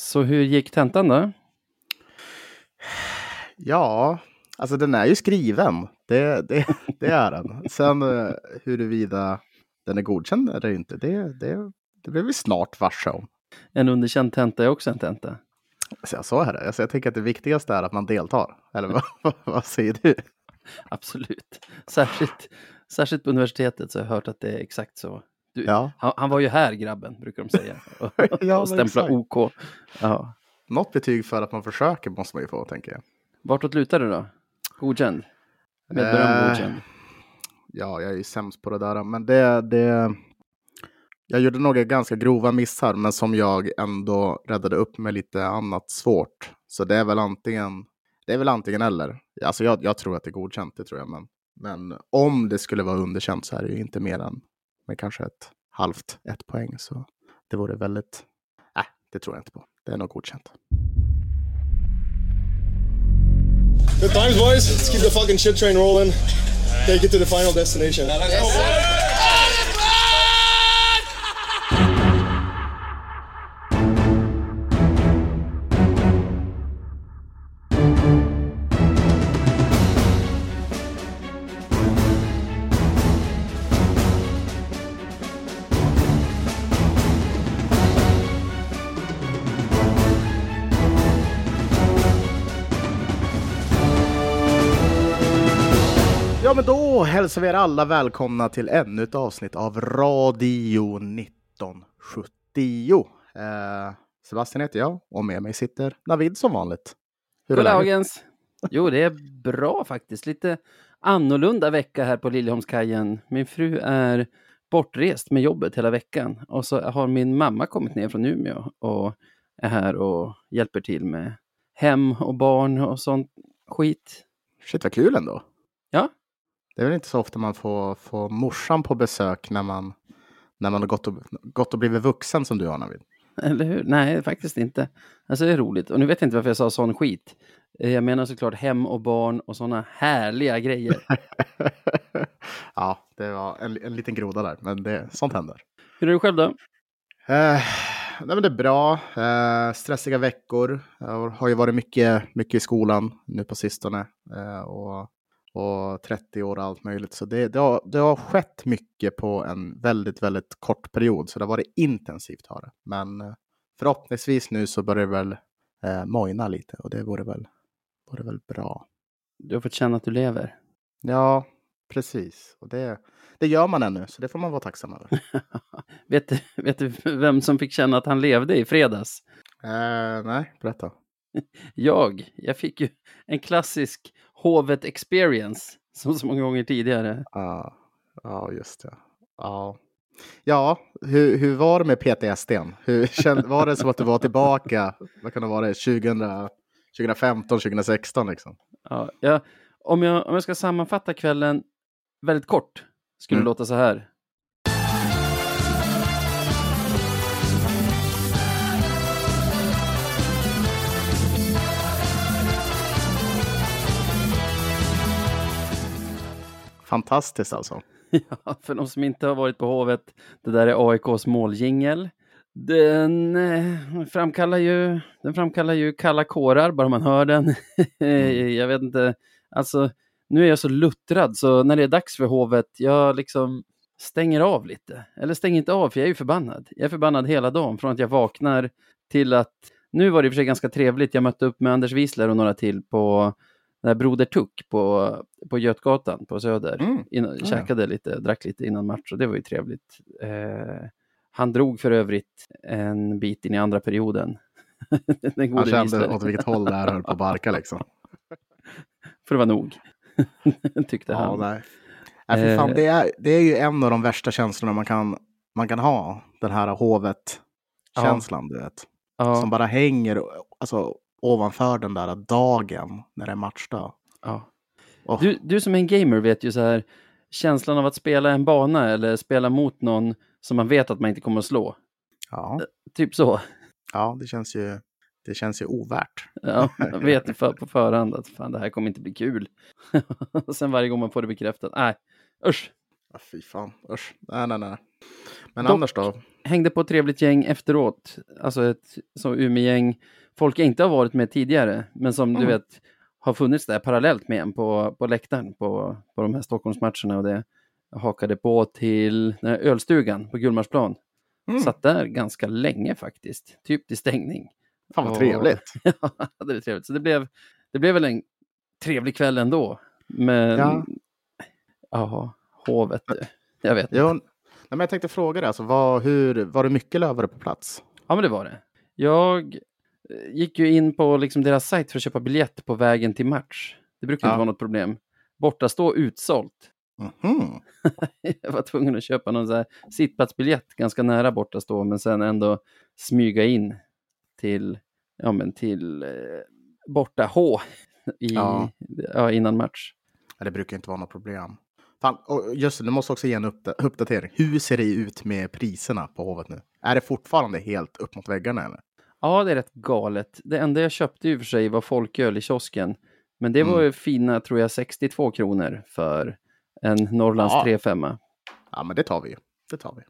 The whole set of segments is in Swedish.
Så hur gick tentan då? Ja, alltså den är ju skriven. Det, det, det är den. Sen eh, huruvida den är godkänd eller inte, det, det, det blir vi snart varse om. En underkänd tenta är också en tenta. Så jag är det. Alltså jag tänker att det viktigaste är att man deltar. Eller vad, vad, vad säger du? Absolut. Särskilt, särskilt på universitetet så har jag hört att det är exakt så. Du, Ja. han, han var ju här grabben, brukar de säga. Och, Ja, och stämpla exakt. OK. Ja. Något betyg för att man försöker måste man ju få, tänker jag. Vartåt lutar det då? Godkänd? Med beröm Eh, godkänd. Ja, jag är ju sämst på det där. Men det, det... Jag gjorde några ganska grova missar, men som jag ändå räddade upp med lite annat svårt. Så det är väl antingen, det är väl antingen eller. Alltså jag, jag tror att det är godkänt, det tror jag. Men, men om det skulle vara underkänt så är det ju inte mer än med kanske ett halvt ett poäng. Så det vore väldigt... Nej, det tror jag inte på. Det är nog godkänt. Good times, boys. Let's keep the fucking shit train rolling. Take it to the final destination. Ja, hälsar vi er alla välkomna till ännu ett avsnitt av Radio 1970. Eh, Sebastian heter jag och med mig sitter Navid som vanligt. Hur är? Goddagens! Jo, det är bra faktiskt. Lite annorlunda vecka här på Liljeholmskajen. Min fru är bortrest med jobbet hela veckan. Och så har min mamma kommit ner från Umeå och är här och hjälper till med hem och barn och sånt skit. Shit vad kul ändå. Ja. Det är väl inte så ofta man får, får morsan på besök när man, när man har gått och, gått och blivit vuxen som du har Navid. Eller hur? Nej, faktiskt inte. Alltså det är roligt. Och nu vet jag inte varför jag sa sån skit. Eh, Jag menar såklart hem och barn och sådana härliga grejer. ja, det var en, en liten groda där, men det, sånt händer. Hur är du själv då? Eh, nej men det är bra. Eh, stressiga veckor. Jag har ju varit mycket, mycket i skolan nu på sistone. Eh, och, och 30 år och allt möjligt. Så det, det, har, det har skett mycket på en väldigt, väldigt kort period. Så det har varit intensivt har det. Men eh, förhoppningsvis nu så börjar det väl eh, mojna lite. Och det vore väl, vore väl bra. Du har fått känna att du lever. Ja, precis. Och det, det gör man ännu. Så det får man vara tacksam över. vet, du, vet du vem som fick känna att han levde i fredags? eh, nej, berätta. Jag. Jag fick ju en klassisk Hovet experience. Som så många gånger tidigare. Ja, ja just det. Ja, ja hur, hur var det med? Hur känd, var det som att du var tillbaka, vad kan det vara, 2000, 2015, 2016 liksom? Ja, jag, om, jag, om jag ska sammanfatta kvällen väldigt kort. Skulle Mm. det låta så här. Fantastiskt alltså. Ja, för de som inte har varit på Hovet, det där är AIKs måljingel. Den eh, framkallar ju, den framkallar ju kalla kårar bara man hör den. jag vet inte, alltså nu är jag så luttrad så när det är dags för Hovet, jag liksom stänger av lite. Eller stänger inte av, för jag är ju förbannad. Jag är förbannad hela dagen, från att jag vaknar till att, nu var det i och för sig ganska trevligt, jag mötte upp med Anders Wiesler och några till på där Broder Tuck på, på Götgatan på Söder. Mm. Innan, ja. Käkade lite, drack lite innan match och det var ju trevligt. Eh, han drog för övrigt en bit in i andra perioden. Den Han kände Wiesler. åt vilket håll det här höll på att barka liksom. För det var nog. Tyckte Ja, han. nej. Nej, för fan, det, är, det är ju en av de värsta känslorna man kan, man kan ha. Den här hovet-känslan, du vet. Ja, Som bara hänger alltså, ovanför den där dagen när det är matchdag. ja. Åh. Du, du som är en gamer vet ju så här känslan av att spela en bana eller spela mot någon som man vet att man inte kommer att slå. Ja, Typ så. ja det, känns ju, det känns ju ovärt. Ja, man vet för, på förhand att fan, det här kommer inte bli kul. och sen varje gång man får det bekräftat, nej, usch. Ja, fy fan, usch. Nej, nej, nej. Men Dock- annars då? hängde på ett trevligt gäng efteråt. Alltså ett så Umeå-gäng. Folk jag inte har varit med tidigare, men som du Mm. vet har funnits där parallellt med en på, på läktaren på, på de här Stockholmsmatcherna. Och det jag hakade på till den här ölstugan på Gullmarsplan. Mm. Satt där ganska länge faktiskt, typ till stängning. Fan vad Och- trevligt. Ja, det är trevligt. Så det blev, det blev väl en trevlig kväll ändå. Men, Ja. ja, hovet, du. jag vet inte. Jo, men jag tänkte fråga dig, alltså, vad, hur, var det mycket lövare på plats? Ja, men det var det. Jag gick ju in på liksom deras sajt för att köpa biljett på vägen till match. Det brukar Ja. inte vara något problem. Borta stå utsålt. Mhm. Jag var tvungen att köpa någon så sittplatsbiljett ganska nära borta stå, men sen ändå smyga in till, ja men till eh, borta H i, Ja. ja. innan match. Det brukar inte vara något problem. Fan, och just det, du måste också ge en uppda- uppdatering. Hur ser det ut med priserna på Hovet nu? Är det fortfarande helt upp mot väggarna eller? Ja, det är rätt galet. Det enda jag köpte i och för sig var folköl i kiosken. Men det var Mm. ju fina, tror jag, 62 kronor för en Norrlands Ja. 3-5. Ja, men det tar vi. Det tar vi.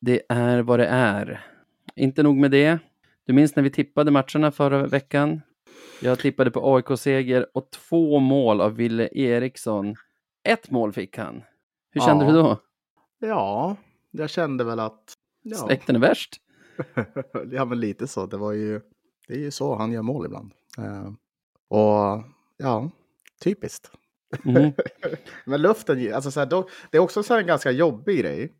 Det är vad det är. Inte nog med det. Du minns när vi tippade matcherna förra veckan? Jag tippade på AIK-seger och två mål av Ville Eriksson. Ett mål fick han. Hur kände Ja. du då? Ja, jag kände väl att... Ja, Släkten är värst. ja men lite så. Det var ju... Det är ju så han gör mål ibland. Eh, och ja, typiskt. Mm. Men luften, alltså så här, då, det är också så här en ganska jobbig grej.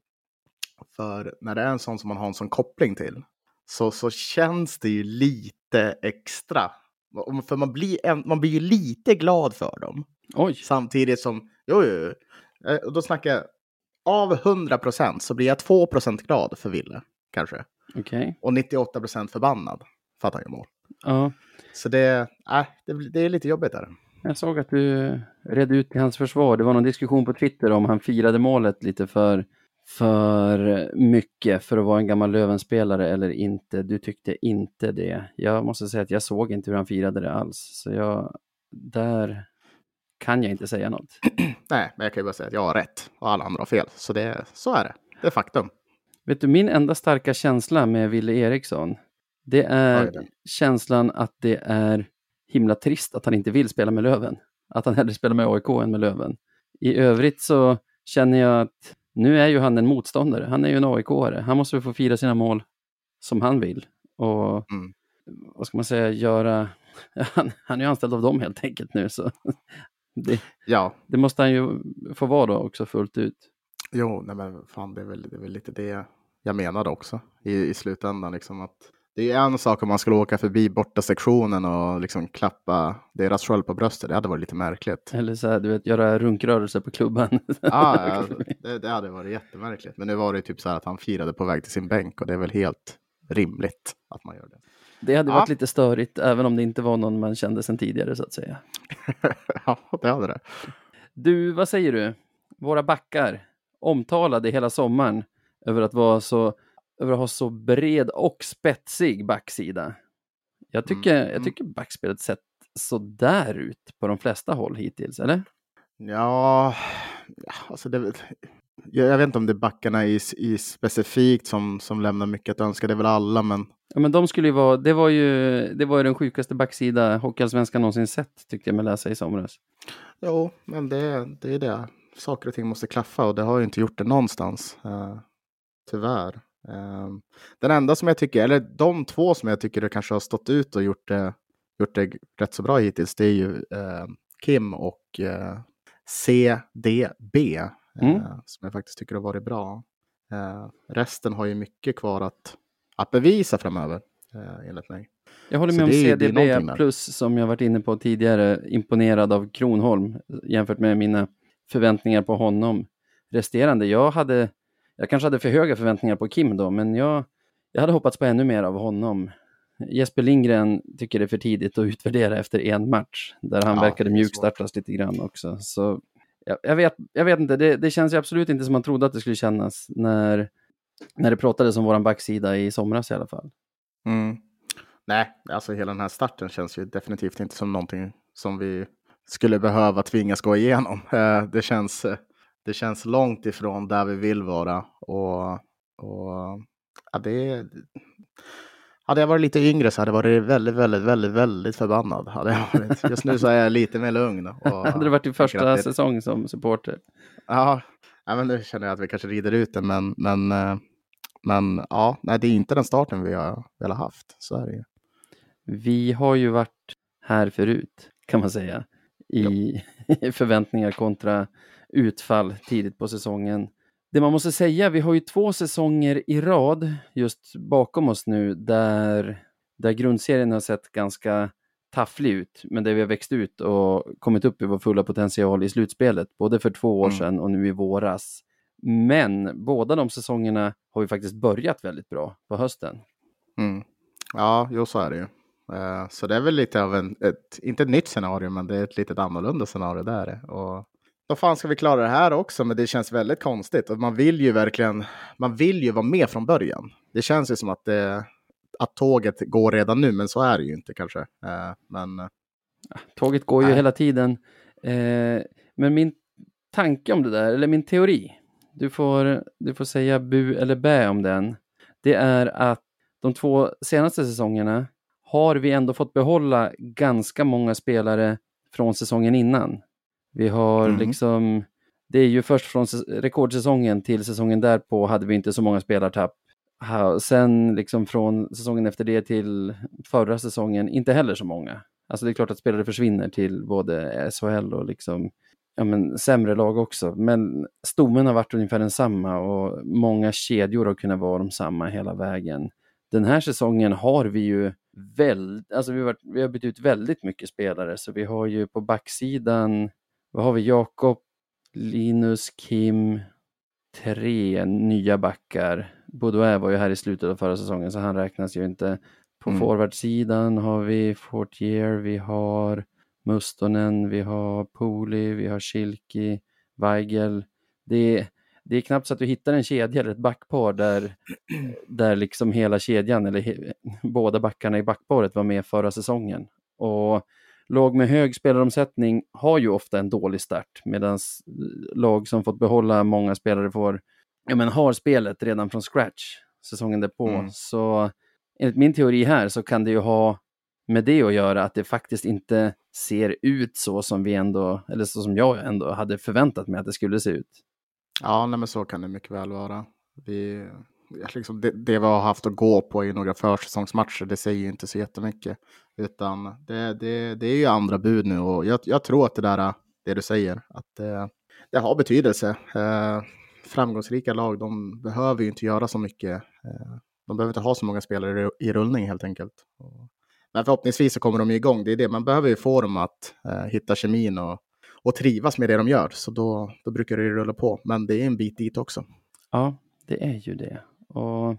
För när det är en sån som man har en sån koppling till. Så, så känns det ju lite extra. För man blir, en, man blir ju lite glad för dem. Oj, Samtidigt som, jo, jo, jo. Eh, då snackar jag, av 100 procent så blir jag 2 procent glad för Ville, kanske. Okej. Och 98 procent förbannad för att han gör mål. Ja, Så det, äh, det, det är lite jobbigt där. jag såg att du red ut till hans försvar. Det var någon diskussion på Twitter om han firade målet lite för, för mycket för att vara en gammal Lövenspelare eller inte. Du tyckte inte det. Jag måste säga att jag såg inte hur han firade det alls. Så jag, där kan jag inte säga något. Nej, men jag kan ju bara säga att jag har rätt och alla andra har fel. Så det, så är det. Det är faktum. Vet du, min enda starka känsla med Ville Eriksson, det är är det? känslan att det är himla trist att han inte vill spela med Löven. Att han hellre spelar med AIK än med Löven. I övrigt så känner jag att nu är ju han en motståndare. Han är ju en AIK-are. Han måste få fira sina mål som han vill. Och Mm. vad ska man säga, göra... Han, han är ju anställd av dem helt enkelt nu. Så det, Ja, det måste han ju få vara då också fullt ut. Jo, nej men fan det är väl, det är väl lite det jag menade också i, i slutändan. Liksom att det är en sak om man skulle åka förbi borta sektionen och liksom klappa deras sköld på bröstet. Det hade varit lite märkligt. Eller så här, du vet, göra runkrörelser på klubban. Ah, ja, det, det hade varit jättemärkligt. Men nu var det typ så här att han firade på väg till sin bänk och det är väl helt rimligt att man gör det. Det hade Ja. varit lite störigt, även om det inte var någon man kände sedan tidigare så att säga. ja, det hade det. Du, vad säger du? Våra backar, omtalade hela sommaren över att vara så, över att ha så bred och spetsig backsida. Jag tycker, Mm. jag tycker backspelet sett så där ut på de flesta håll hittills, eller? Ja, ja, alltså det, jag, jag vet inte om det är backarna i, i specifikt som, som lämnar mycket att önska. Det är väl alla, men Ja, men de skulle ju vara, det var ju, det var ju den sjukaste backsida Hockeyallsvenskan någonsin sett, tyckte jag mig läsa i somras. jo, men det, det är det. Saker och ting måste klaffa och det har ju inte gjort det någonstans. Uh, tyvärr. Eh, den enda som jag tycker, eller de två som jag tycker det kanske har stått ut och gjort det, gjort det rätt så bra hittills, det är ju eh, Kim och eh, CDB. eh, Mm. Som jag faktiskt tycker har varit bra. Eh, resten har ju mycket kvar att, att bevisa framöver, eh, enligt mig. Jag håller med om CDB plus som jag varit inne på tidigare, imponerad av Kronholm jämfört med mina förväntningar på honom. Resterande, jag hade, jag kanske hade för höga förväntningar på Kim då, men jag, jag hade hoppats på ännu mer av honom. Jesper Lindgren tycker det är för tidigt att utvärdera efter en match, där han Ja, verkade mjukstartas lite grann också. Så jag, jag, vet, jag vet inte, det, det känns ju absolut inte som man trodde att det skulle kännas när, när det pratades om våran backsida i somras i alla fall. Mm. Nej, alltså hela den här starten känns ju definitivt inte som någonting som vi skulle behöva tvingas gå igenom. Eh, Det känns, eh, det känns långt ifrån där vi vill vara. Och, och Ja, det, hade jag varit lite yngre så hade jag varit väldigt, väldigt, väldigt, väldigt förbannad. Hade jag varit. Just nu så är jag lite mer lugn. Och hade det varit din första det... säsong som supporter? Ja, ja, men nu känner jag att vi kanske rider ut det, men, men, eh, men ja, nej, det är inte den starten vi har velat haft. Så är det ju. Vi har ju varit här förut, kan man säga, i förväntningar kontra utfall tidigt på säsongen. Det man måste säga, vi har ju två säsonger i rad just bakom oss nu där, där grundserien har sett ganska tafflig ut, men där vi har växt ut och kommit upp i vår fulla potential i slutspelet, både för två år mm. sedan och nu i våras. Men båda de säsongerna har vi faktiskt börjat väldigt bra på hösten. Mm. Ja, jo så är det ju. Uh, så det är väl lite av en, ett, inte ett nytt scenario, men det är ett lite annorlunda scenario där. Och vad fan ska vi klara det här också? Men det känns väldigt konstigt. Och man vill ju verkligen, man vill ju vara med från början. Det känns ju som att, det, att tåget går redan nu, men så är det ju inte kanske. Uh, men, tåget går ju nej. hela tiden. Men min tanke om det där, eller min teori, du får, du får säga bu eller bä om den. Det är att de två senaste säsongerna har vi ändå fått behålla ganska många spelare från säsongen innan. Vi har mm. liksom, det är ju först från rekordsäsongen till säsongen därpå hade vi inte så många spelartapp. Sen liksom från säsongen efter det till förra säsongen, inte heller så många. Alltså det är klart att spelare försvinner till både SHL och liksom, ja men sämre lag också. Men stommen har varit ungefär densamma och många kedjor har kunnat vara de samma hela vägen. Den här säsongen har vi ju väl, alltså vi vi har bytt ut väldigt mycket spelare, så vi har ju på backsidan, vad har vi, Jakob, Linus, Kim, tre nya backar. Baudouin var ju här i slutet av förra säsongen, så han räknas ju inte. På mm. forwardsidan har vi Fortier, vi har Mustonen, vi har Poli, vi har Schilki, Weigel. Det, det är knappt så att du hittar en kedja eller ett backpar där, där liksom hela kedjan eller he, båda backarna i backparet var med förra säsongen. Och lag med hög spelaromsättning har ju ofta en dålig start medan lag som fått behålla många spelare får, ja men har spelet redan från scratch säsongen därpå. Mm. Så enligt min teori här så kan det ju ha med det att göra att det faktiskt inte ser ut så som vi ändå, eller så som jag ändå hade förväntat mig att det skulle se ut. Ja, nej, men så kan det mycket väl vara. Vi, liksom det, det vi har haft att gå på i några försäsongsmatcher, det säger ju inte så jättemycket. Utan det, det, det är ju andra bud nu och jag, jag tror att det där, det du säger, att det, det har betydelse. Eh, framgångsrika lag, de behöver ju inte göra så mycket. Eh, de behöver inte ha så många spelare i rullning helt enkelt. Men förhoppningsvis så kommer de igång. Det är det, man behöver ju få dem att eh, hitta kemin och och trivas med det de gör. Så då, då brukar det rulla på. Men det är en bit dit också. Ja, det är ju det. Och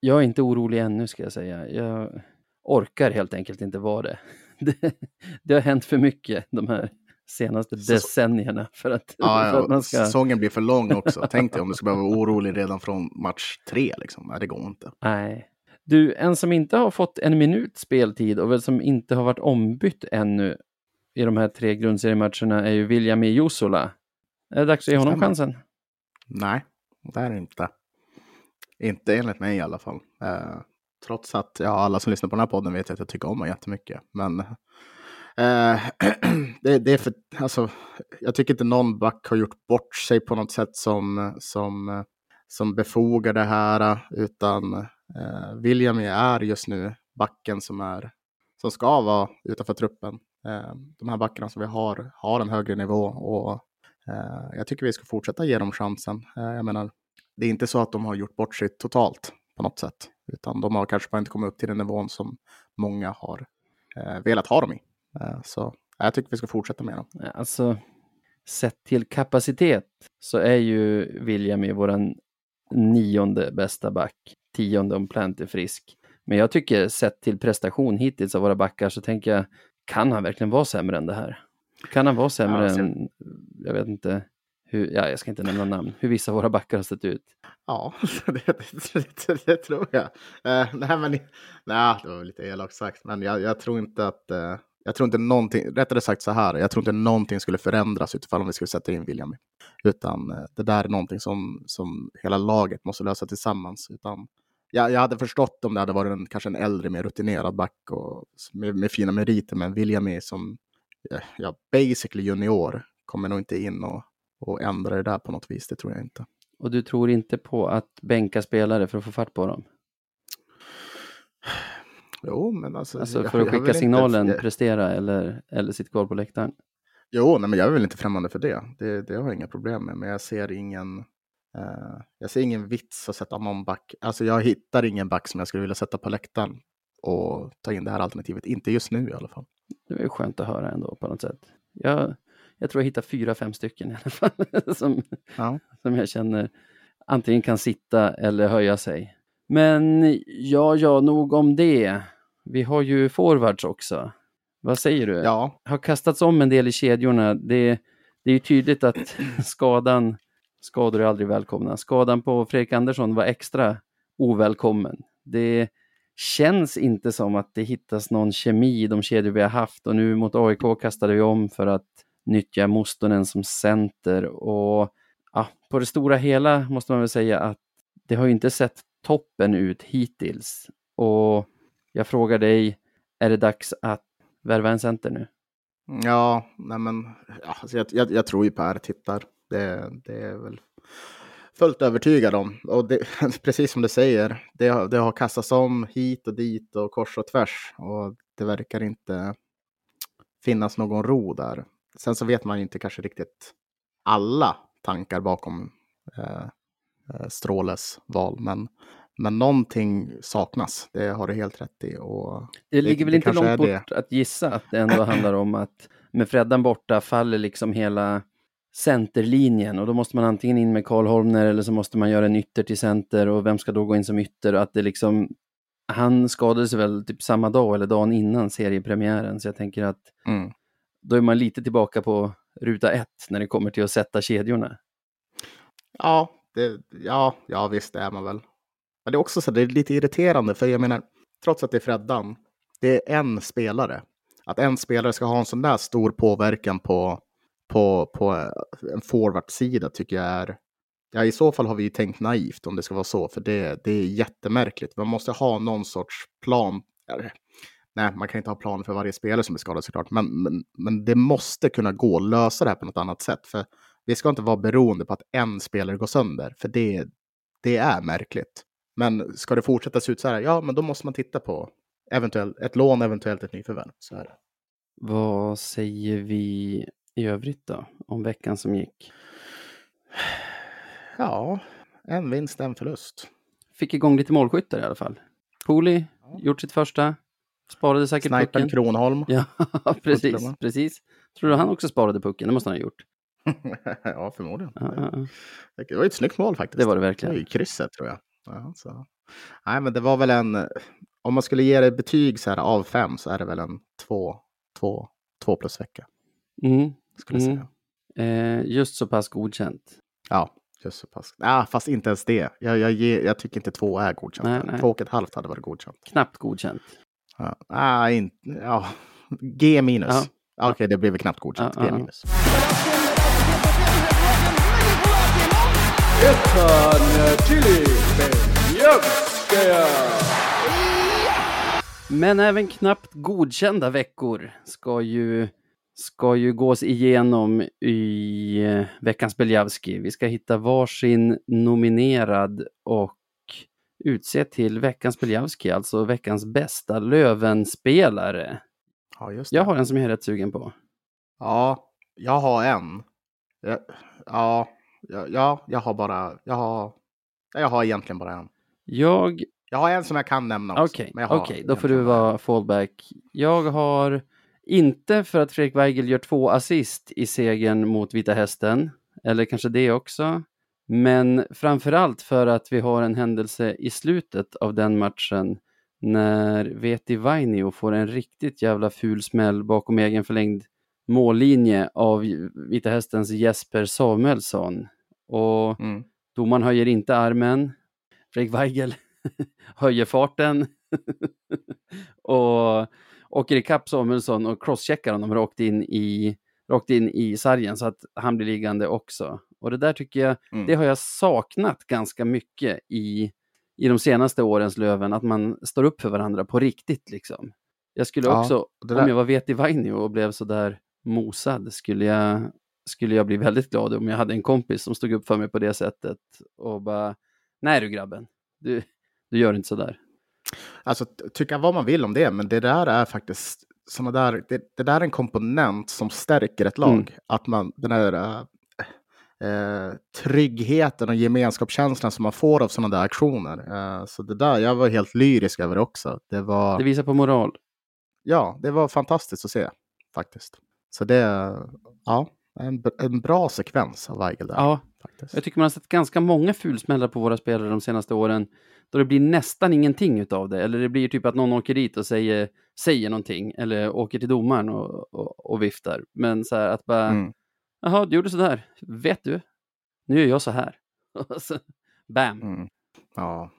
jag är inte orolig ännu ska jag säga. Jag orkar helt enkelt inte vara det. Det, det har hänt för mycket de här senaste decennierna för att, ja, för att man ska... Säsongen blir för lång också. Tänk dig om du ska behöva vara orolig redan från match tre. Liksom. Nej, det går inte. Nej. Du, en som inte har fått en minut speltid och väl som inte har varit ombytt ännu i de här tre grundseriematcherna är ju William E. Jusola. Är det dags att ge honom Stämmer. chansen? Nej, det är det inte. Inte enligt mig i alla fall. Eh, trots att ja, alla som lyssnar på den här podden vet att jag tycker om honom jättemycket. Men eh, det, det, är för, alltså, jag tycker inte någon back har gjort bort sig på något sätt som, som, som befogar det här. Utan eh, William är just nu backen som, är, som ska vara utanför truppen. Eh, de här backarna som vi har har en högre nivå och eh, jag tycker vi ska fortsätta ge dem chansen. Eh, jag menar, det är inte så att de har gjort bort sig totalt på något sätt, utan de har kanske bara inte kommit upp till den nivån som många har eh, velat ha dem i. Eh, så jag tycker vi ska fortsätta med dem. Alltså, sett till kapacitet så är ju William i våran nionde bästa back, tionde om Plant är frisk. Men jag tycker sett till prestation hittills av våra backar så tänker jag kan han verkligen vara sämre än det här? Kan han vara sämre ja, än, jag vet inte, hur, ja, jag ska inte nämna namn, hur vissa av våra backar har sett ut? Ja, det, det, det, det tror jag. Uh, nej, men, nej, det var lite elakt sagt, men jag, jag tror inte att uh, jag tror inte någonting, rättare sagt så här, jag tror inte någonting skulle förändras utifall om vi skulle sätta in William. Utan uh, det där är någonting som, som hela laget måste lösa tillsammans. Utan jag, jag hade förstått om det hade varit en, kanske en äldre, mer rutinerad back och med, med fina meriter, men William som ja, basically junior kommer nog inte in och, och ändra det där på något vis, det tror jag inte. Och du tror inte på att bänka spelare för att få fart på dem? Jo, men alltså... Alltså för att skicka signalen, inte... prestera eller, eller sitta kvar på läktaren? Jo, nej, men jag är väl inte främmande för det. det. Det har jag inga problem med, men jag ser ingen... Uh, jag ser ingen vits att sätta någon back. Alltså jag hittar ingen back som jag skulle vilja sätta på läktaren och ta in det här alternativet. Inte just nu i alla fall. Det är skönt att höra ändå på något sätt. Jag, jag tror jag hittar fyra, fem stycken i alla fall som, ja. som jag känner antingen kan sitta eller höja sig. Men ja, ja, nog om det. Vi har ju forwards också. Vad säger du? Ja. Har kastats om en del i kedjorna. Det, det är ju tydligt att skadan, skador är aldrig välkomna. Skadan på Fredrik Andersson var extra ovälkommen. Det känns inte som att det hittas någon kemi i de kedjor vi har haft och nu mot AIK kastade vi om för att nyttja Mustonen som center och ja, på det stora hela måste man väl säga att det har ju inte sett toppen ut hittills. Och jag frågar dig, är det dags att värva en center nu? Ja, nej men ja, alltså jag, jag, jag, tror ju Per tittar. Det, det är väl fullt övertygad om. Och det, precis som du säger, det, det har kastats om hit och dit och kors och tvärs. Och det verkar inte finnas någon ro där. Sen så vet man inte kanske riktigt alla tankar bakom eh, eh Stråles val. Men, men någonting saknas, det har du helt rätt i. Och det ligger det, väl inte långt bort att gissa att det ändå handlar om att med Freddan borta faller liksom hela centerlinjen och då måste man antingen in med Karl Holmner eller så måste man göra en ytter till center och vem ska då gå in som ytter? Och att det liksom, han skadade sig väl typ samma dag eller dagen innan seriepremiären så jag tänker att mm. då är man lite tillbaka på ruta ett när det kommer till att sätta kedjorna. Ja, det, ja, ja visst det är man väl. Men det är också så det är lite irriterande för jag menar, trots att det är Freddan, det är en spelare. Att en spelare ska ha en sån där stor påverkan på, på, på eh, en forwardsida tycker jag är Ja, i så fall har vi ju tänkt naivt om det ska vara så, för det, det är jättemärkligt. Man måste ha någon sorts plan. Nej, man kan inte ha plan för varje spelare som är skadad såklart, men, men, men det måste kunna gå att lösa det här på något annat sätt. För vi ska inte vara beroende på att en spelare går sönder, för det, det är märkligt. Men ska det fortsätta se ut så här, ja, men då måste man titta på eventuellt ett lån, eventuellt ett nyförvärv. Så här. Vad säger vi i övrigt då, om veckan som gick? Ja, en vinst, en förlust. Fick igång lite målskyttar i alla fall. Poli, ja. gjort sitt första. Sparade säkert Snipern pucken. Kronholm. Ja, precis, precis. Tror du han också sparade pucken? Det måste han ha gjort. ja, förmodligen. Ja, ja. Det var ett snyggt mål faktiskt. Det var det verkligen. Det var ju krysset tror jag. Ja, så. Nej, men det var väl en... Om man skulle ge det betyg så här av fem så är det väl en två, två, två plus vecka. Mm. Skulle mm. säga. Eh, just så pass godkänt. Ja, just så pass. Ja, fast inte ens det. Jag, jag, ger, jag tycker inte två är godkänt. Nej, nej. Två och ett halvt hade varit godkänt. Knappt godkänt. Ja, ah, in, ja. G minus. Ja. Okej, okay, det blev knappt godkänt. G minus. Men även knappt godkända veckor ska ju, ska ju gås igenom i eh, veckans Beljavski. Vi ska hitta varsin nominerad och utse till veckans Beljavski, alltså veckans bästa Lövenspelare. Ja, just det. Jag har en som jag är rätt sugen på. Ja, jag har en. Ja, ja, ja jag har bara, jag har, jag har egentligen bara en. Jag... Jag har en som jag kan nämna också. Okej, okay, okay, då får du vara fallback. Jag har, inte för att Fredrik Weigel gör två assist i segern mot Vita Hästen, eller kanske det också, men framförallt för att vi har en händelse i slutet av den matchen när Veti Vainio får en riktigt jävla ful smäll bakom egen förlängd mållinje av Vita Hästens Jesper Samuelsson. Och mm. domaren höjer inte armen. Fredrik Weigel höjer farten och åker ikapp Samuelsson och crosscheckar honom rakt in i, rakt in i sargen så att han blir liggande också. Och det där tycker jag, mm. det har jag saknat ganska mycket i, i de senaste årens Löven, att man står upp för varandra på riktigt liksom. Jag skulle Ja, också, om jag var Veti Vainio och blev sådär mosad, skulle jag, skulle jag bli väldigt glad om jag hade en kompis som stod upp för mig på det sättet och bara, nej du grabben, du, du gör inte sådär. Alltså tycka vad man vill om det, men det där är faktiskt såna där, det, det där är en komponent som stärker ett lag. Mm. Att man, den här äh, eh, tryggheten och gemenskapskänslan som man får av sådana där aktioner. Eh, så det där, jag var helt lyrisk över det också. Det var, Det visar på moral. ja, det var fantastiskt att se faktiskt. Så det, ja, en, en bra sekvens av Weigel där. Ja, Faktiskt. jag tycker man har sett ganska många fulsmällar på våra spelare de senaste åren då det blir nästan ingenting utav det. Eller det blir typ att någon åker dit och säger, säger någonting eller åker till domaren och, och, och viftar. Men så här att bara, Mm. jaha, du gjorde så där. Vet du? Nu gör jag så här. Bam! Mm. Ja,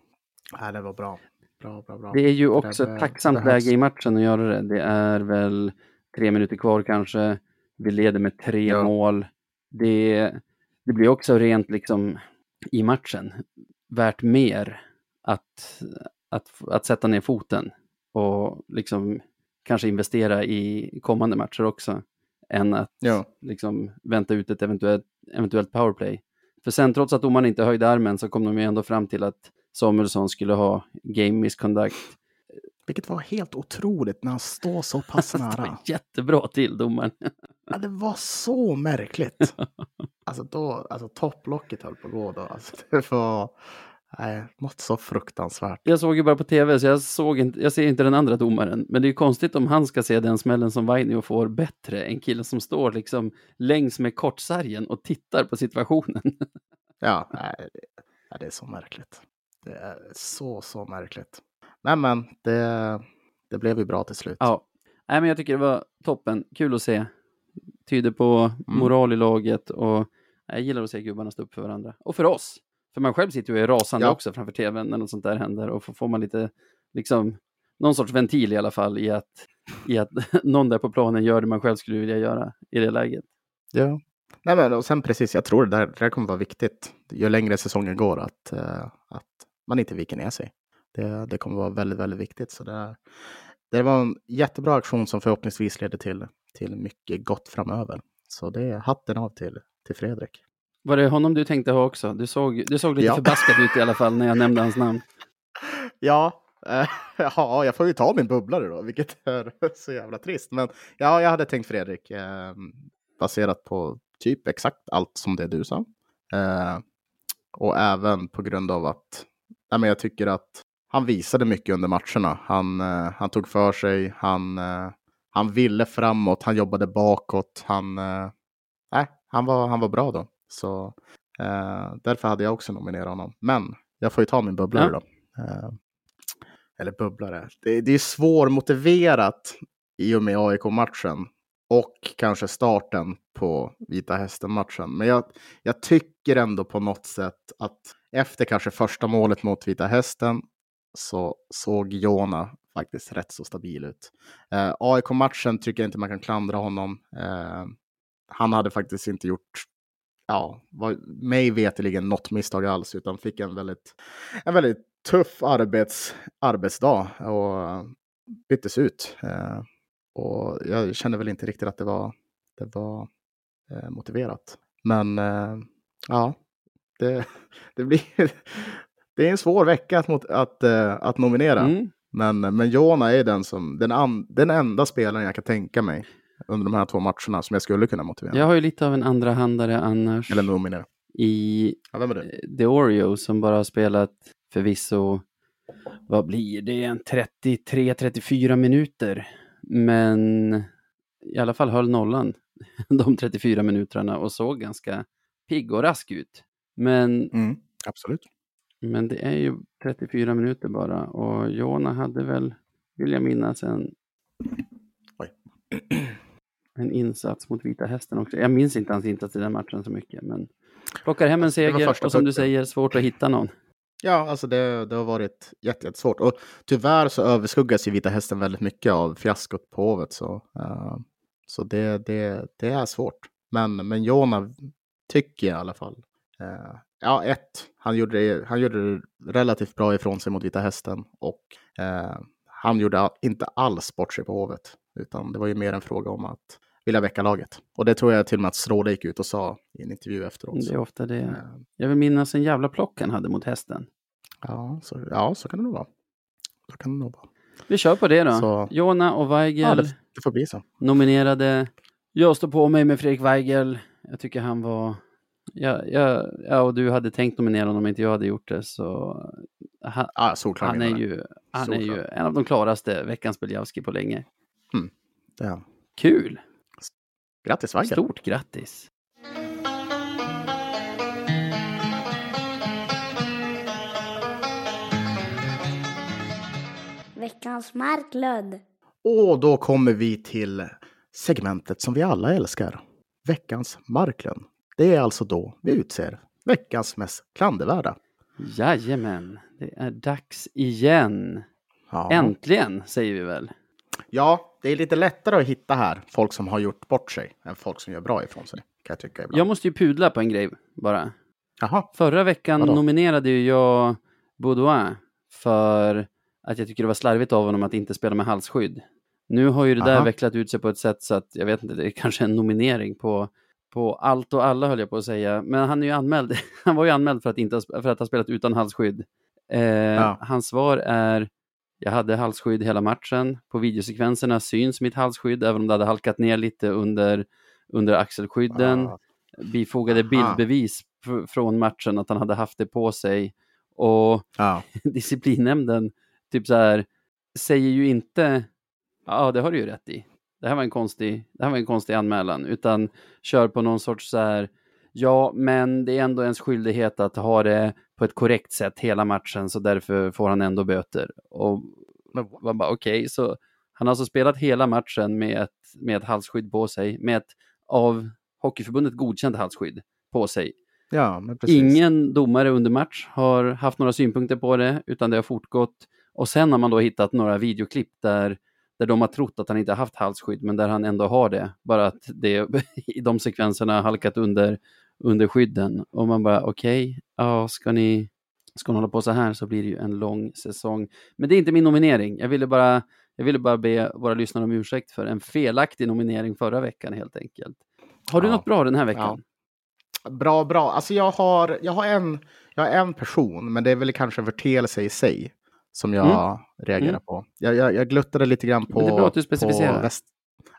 Nej, det var bra. Bra, bra, bra. Det är ju Det också ett tacksamt behövs. läge i matchen att göra det. Det är väl tre minuter kvar kanske. Vi leder med tre Ja. mål. Det, det blir också rent liksom i matchen värt mer att, att, att sätta ner foten och liksom kanske investera i kommande matcher också än att Ja. liksom vänta ut ett eventuellt, eventuellt powerplay. För sen trots att domaren inte höjde armen så kom de ju ändå fram till att Samuelsson skulle ha game misconduct. Vilket var helt otroligt när han står så pass nära. jättebra till domaren. Ja, det var så märkligt. Alltså, då, alltså topplocket höll på att gå då. Alltså, det var nej, något så fruktansvärt. Jag såg ju bara på tv så jag, såg inte, jag ser inte den andra domaren. Men det är ju konstigt om han ska se den smällen som Vainio får bättre än killen som står liksom längs med kortsargen och tittar på situationen. Ja, nej, det, det är så märkligt. Det är så, så märkligt. Nej, men det, det blev ju bra till slut. Ja, Nej, men jag tycker det var toppen. Kul att se. Tyder på moral i laget och jag gillar att se gubbarna stå upp för varandra. Och för oss. För man själv sitter ju och är rasande Ja. också framför tvn när något sånt där händer och får, får man lite, liksom, någon sorts ventil i alla fall i att, i att någon där på planen gör det man själv skulle vilja göra i det läget. Ja. Nej, men, och sen precis, jag tror det där, det där kommer vara viktigt ju längre säsongen går att, eh, att man inte viker ner sig. Det, det kommer vara väldigt, väldigt viktigt. Så det, det var en jättebra aktion som förhoppningsvis leder till, till mycket gott framöver. Så det är hatten av till, till Fredrik. Var det honom du tänkte ha också? Du såg, du såg lite Ja. förbaskad ut i alla fall när jag nämnde hans namn. Ja, eh, ja, jag får ju ta min bubblare då, vilket är så jävla trist. Men ja, jag hade tänkt Fredrik, eh, baserat på typ exakt allt som det du sa. Eh, och även på grund av att nej, men jag tycker att han visade mycket under matcherna. Han, eh, han tog för sig, han, eh, han ville framåt, han jobbade bakåt. Han, eh, han, var, han var bra då. Så eh, därför hade jag också nominerat honom. Men jag får ju ta min bubblare Ja. då. Eh, eller bubblare. Det, det är svårmotiverat i och med AIK-matchen och kanske starten på Vita Hästen-matchen. Men jag, jag tycker ändå på något sätt att efter kanske första målet mot Vita Hästen så såg Jona faktiskt rätt så stabil ut. Eh, AIK-matchen tycker jag inte man kan klandra honom. Eh, han hade faktiskt inte gjort ja, var, mig veterligen något misstag alls, utan fick en väldigt, en väldigt tuff arbets, arbetsdag och byttes ut. Eh, och jag kände väl inte riktigt att det var, det var eh, motiverat. Men eh, ja, det, det blir... Det är en svår vecka att, mot, att, eh, att nominera. Mm. Men, men Jona är den, som, den, an, den enda spelaren jag kan tänka mig under de här två matcherna som jag skulle kunna motivera. Jag har ju lite av en andra handare annars Eller nominera. i Ja, vem är det? The Oreo som bara har spelat förvisso, vad blir det, en 33-34 minuter. Men i alla fall höll nollan de 34 minuterna och såg ganska pigg och rask ut. Men, Mm, absolut. Men det är ju 34 minuter bara och Jona hade väl, vill jag minnas, en, Oj. en insats mot Vita Hästen också. Jag minns inte hans insats i den matchen så mycket, men plockar hem en var seger och som du säger, svårt att hitta någon. Ja, alltså det, det har varit jätte- jättesvårt. Och tyvärr så överskuggas ju Vita Hästen väldigt mycket av fiaskot på Hovet. Så, eh, så det, det, det är svårt. Men, men Jona tycker jag i alla fall eh, ja, ett, han gjorde, det, han gjorde det relativt bra ifrån sig mot Vita Hästen och eh, han gjorde inte alls bort sig på Hovet, utan det var ju mer en fråga om att vilja väcka laget. Och det tror jag till och med att Stråle gick ut och sa i en intervju efteråt. Det är ofta det. Eh, Jag vill minnas en jävla plock han hade mot hästen. ja, så, ja, så kan det nog vara. Så kan det nog vara. Vi kör på det då. Så- Jona och Weigel Ja, det, det får bli så. nominerade. Jag står på mig med Fredrik Weigel. Jag tycker han var... Ja, ja, ja, och du hade tänkt nominera honom om inte jag hade gjort det. Så han, Ja, solklar han är ju, han är ju en av de klaraste veckans Beljavski på länge. Är han. Kul! Grattis Weigel! Stort grattis! Veckans Marklund. Och då kommer vi till segmentet som vi alla älskar. Veckans Marklund. Det är alltså då vi utser veckans mest klandervärda. Jajamän, det är dags igen. Ja. Äntligen, säger vi väl. ja, det är lite lättare att hitta här folk som har gjort bort sig än folk som gör bra ifrån sig. Kan jag tycka ibland. Jag måste ju pudla på en grej bara. Jaha, Förra veckan Vadå? nominerade ju jag Baudouin för att jag tycker det var slarvigt av honom att inte spela med halsskydd. Nu har ju det där Aha. vecklat ut sig på ett sätt så att jag vet inte, det är kanske en nominering på, på allt och alla höll jag på att säga. Men han är ju anmäld, han var ju anmäld för att, inte, för att ha spelat utan halsskydd. Eh, Hans svar är, jag hade halsskydd hela matchen. På videosekvenserna syns mitt halsskydd, även om det hade halkat ner lite under, under axelskydden Ah, bifogade Aha. bildbevis fr- från matchen att han hade haft det på sig. Och ja. disciplinnämnden typ så här säger ju inte ja det har du ju rätt i. Det här var en konstig, det här var en konstig anmälan utan kör på någon sorts så här ja men det är ändå ens skyldighet att ha det på ett korrekt sätt hela matchen så därför får han ändå böter. Och man bara okej, så han har alltså spelat hela matchen med ett, med ett halsskydd på sig, med ett av Hockeyförbundet godkänt halsskydd på sig. ja. Ingen domare under match har haft några synpunkter på det, utan det har fortgått. Och sen har man då hittat några videoklipp där, där de har trott att han inte har haft halsskydd, men där han ändå har det. Bara att det i de sekvenserna har halkat under, under skydden. Och man bara okej, ja, ska ni ska ni hålla på så här så blir det ju en lång säsong. Men det är inte min nominering. Jag ville bara, jag ville bara be våra lyssnare om ursäkt för en felaktig nominering förra veckan helt enkelt. Har du Ja. något bra den här veckan? Bra, bra. Alltså jag har, jag har, en, jag har en person, men det är väl kanske en förteelse i sig som jag reagerar Mm. på. Jag, jag, jag gluttade lite grann på... Men det är bra att du specificerar. Väst,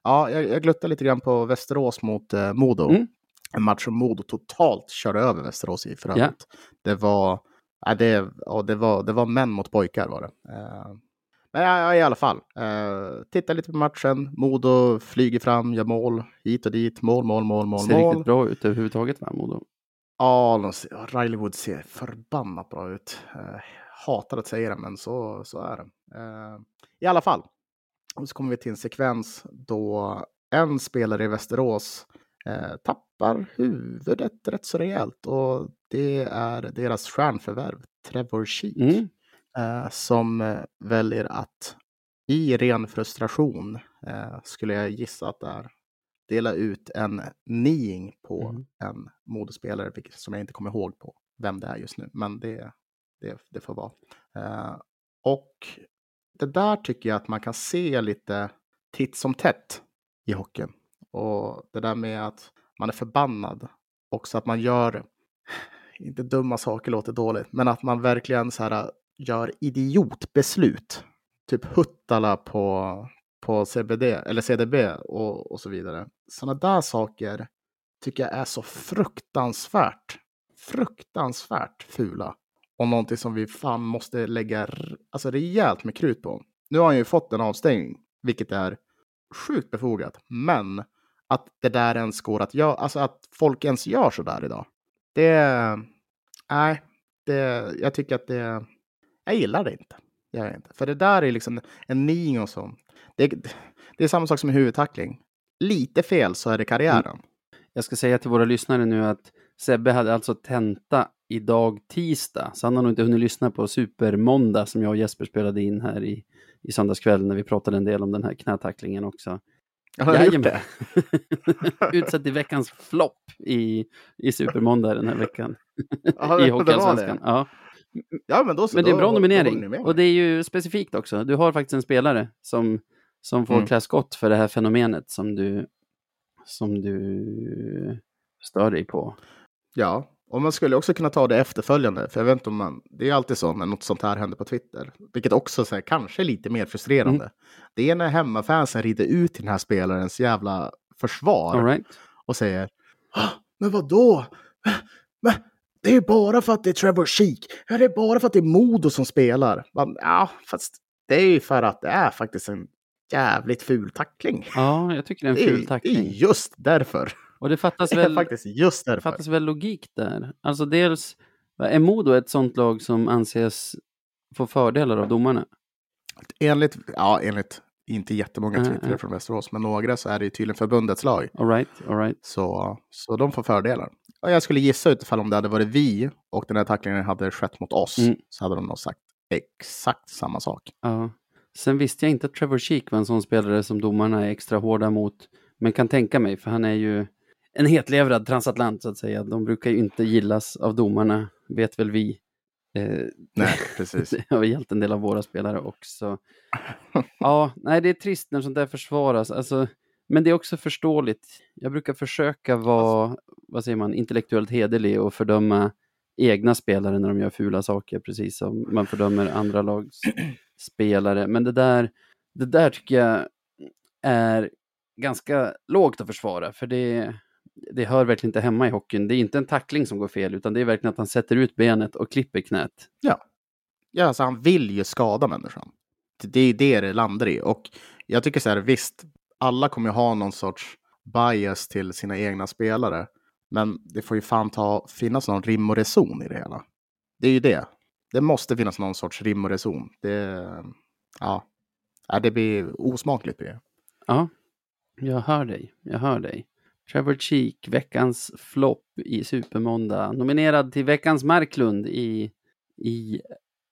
ja, jag, jag gluttade lite grann på Västerås mot eh, Modo. Mm. En match som Modo totalt körde över Västerås i för Ja. övrigt. Det var... Ja, det, ja, det, var, det var män mot pojkar var det. Eh, men ja, ja, i alla fall. Uh, titta lite på matchen. Modo flyger fram, gör mål hit och dit. Mål, mål, mål, mål, Ser mål. riktigt bra ut överhuvudtaget va, Modo? Ja, ja, Riley Wood ser förbannat bra ut. Hatar att säga det, men så, så är det. Eh, I alla fall. Och så kommer vi till en sekvens då en spelare i Västerås eh, tappar huvudet rätt så rejält. Och det är deras stjärnförvärv, Trevor Sheek, Mm. eh, som väljer att i ren frustration, eh, skulle jag gissa att det är, dela ut en niing på Mm. en modespelare, vilket som jag inte kommer ihåg på vem det är just nu, men det, det, det får vara. Eh, och det där tycker jag att man kan se lite titt som tätt i hockeyn. Och det där med att man är förbannad, också att man gör, inte dumma saker låter dåligt, men att man verkligen så här äh, gör idiotbeslut. Typ Huttala på, på CBD eller CDB och, och så vidare. Sådana där saker tycker jag är så fruktansvärt, fruktansvärt fula. Och någonting som vi fan måste lägga alltså rejält med krut på. Nu har han ju fått en avstängning, vilket är sjukt befogat. Men att det där ens går att göra, alltså att folk ens gör så där idag. Det, nej, det, jag tycker att det, jag gillar det inte. Jag inte. För det där är liksom en ning och så. Det, det är samma sak som en huvudtackling. Lite fel så är det karriären. Mm. Jag ska säga till våra lyssnare nu att Sebbe hade alltså tenta idag tisdag, så han har nog inte hunnit lyssna på Supermåndag som jag och Jesper spelade in här i, i söndagskväll när vi pratade en del om den här knätacklingen också. Har jag gjort det? Utsett till veckans flopp i, i Supermåndag den här veckan. Ja, i Hockeyallsvenskan. Ja. Ja, men då så. Men det är en bra nominering. Och det är ju specifikt också. Du har faktiskt en spelare som, som får Mm. klä skott för det här fenomenet som du, som du stör dig på. Ja, och man skulle också kunna ta det efterföljande. För jag vet inte om man, det är alltid så när något sånt här händer på Twitter. Vilket också så här, kanske är lite mer frustrerande. Mm. Det är när hemmafansen rider ut till den här spelarens jävla försvar. Right? och säger "Ah, Men vad då? Men det är bara för att det är Trevor Sheek. Det är bara för att det är Modo som spelar. Man, ja, fast det är ju för att det är faktiskt en jävligt ful tackling. Ja, jag tycker det är en ful det är tackling. just därför. Och det fattas väl, faktiskt just därför. fattas väl logik där. Alltså dels, är Modo ett sånt lag som anses få fördelar av domarna? Enligt, ja, enligt inte jättemånga Mm, twittrare mm. från Västerås, men några så är det ju tydligen förbundets lag. All right, all right. Så, så de får fördelar. Och jag skulle gissa utifall om det hade varit vi och den här tacklingen hade skett mot oss Mm. så hade de nog sagt exakt samma sak. Ja. Sen visste jag inte att Trevor Sheek var en sån spelare som domarna är extra hårda mot. Men kan tänka mig, för han är ju en hetlevrad transatlant så att säga. De brukar ju inte gillas av domarna, vet väl vi. Eh, Nej, precis. det har gällt en del av våra spelare också. Ja, nej det är trist när sånt där försvaras. Alltså, men det är också förståeligt. Jag brukar försöka vara, vad säger man, intellektuellt hederlig och fördöma egna spelare när de gör fula saker, precis som man fördömer andra lags spelare. Men det där, det där tycker jag är ganska lågt att försvara, för det, det hör verkligen inte hemma i hockeyn. Det är inte en tackling som går fel, utan det är verkligen att han sätter ut benet och klipper knät. Ja, alltså han vill ju skada människan. Det är det det landar i. Och jag tycker så här, visst, alla kommer ju ha någon sorts bias till sina egna spelare. Men det får ju fan ta, finnas någon rim och reson i det hela. Det är ju det. Det måste finnas någon sorts rim och reson. Det, ja, Ja, det blir osmakligt. Det. Ja, jag hör dig. Jag hör dig. Trevor Cheek, veckans flopp i Supermåndag. Nominerad till veckans Marklund i, i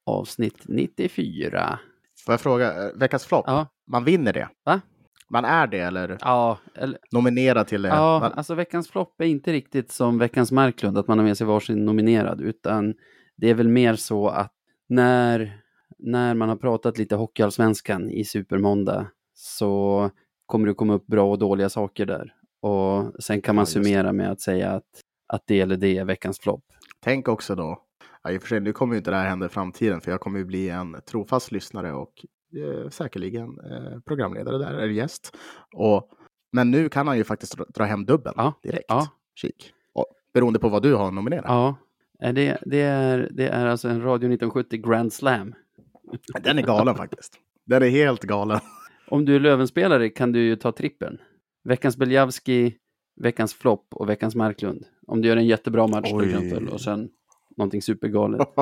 avsnitt 94. Får jag fråga, eh, veckans flopp, Ja, man vinner det? Va? Man är det eller ja, eller, nominerad till det? ja Man, alltså veckans flopp är inte riktigt som veckans Marklund, att man har med sig varsin nominerad, utan det är väl mer så att när, när man har pratat lite Hockeyallsvenskan i Supermåndag så kommer det komma upp bra och dåliga saker där. Och sen kan man Ja, summera med att säga att, att det eller det är veckans flopp. Tänk också då, ja, i och för sig, nu kommer ju inte det här hända i framtiden, för jag kommer ju bli en trofast lyssnare och eh, säkerligen eh, programledare där, eller gäst. Och, men nu kan han ju faktiskt dra, dra hem dubbeln Ja, direkt. ja. Kik. Och, beroende på vad du har nominerat. Ja, är det, det, är, det är alltså en Radio 1970 Grand Slam. Den är galen faktiskt. Den är helt galen. Om du är Lövenspelare kan du ju ta trippen. Veckans Beljavski, veckans flopp och veckans Marklund. Om du gör en jättebra match till Oj. exempel och sen någonting supergalet.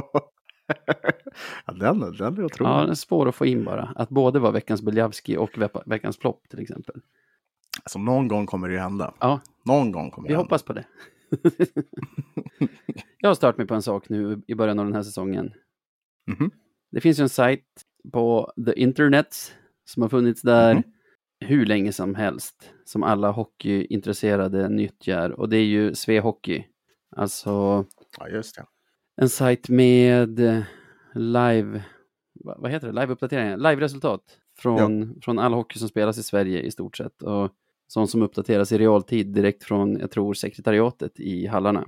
ja, den, den är otrolig. Ja, den är svår att få in bara. Att både vara veckans Beljavski och ve- veckans flopp till exempel. Alltså, någon gång kommer det ju hända. Ja, Någon gång kommer vi det hända. hoppas på det. Jag har startat mig på en sak nu i början av den här säsongen. Mhm. Det finns ju en sajt på the internet som har funnits där Mhm. Hur länge som helst. Som alla hockeyintresserade nyttjar. Och det är ju Svehockey. Alltså Ja, just det. en sajt med eh, live, va- vad heter det, live-uppdateringar, live-resultat från, från all hockey som spelas i Sverige i stort sett. Och sånt som uppdateras i realtid direkt från, jag tror, sekretariatet i hallarna.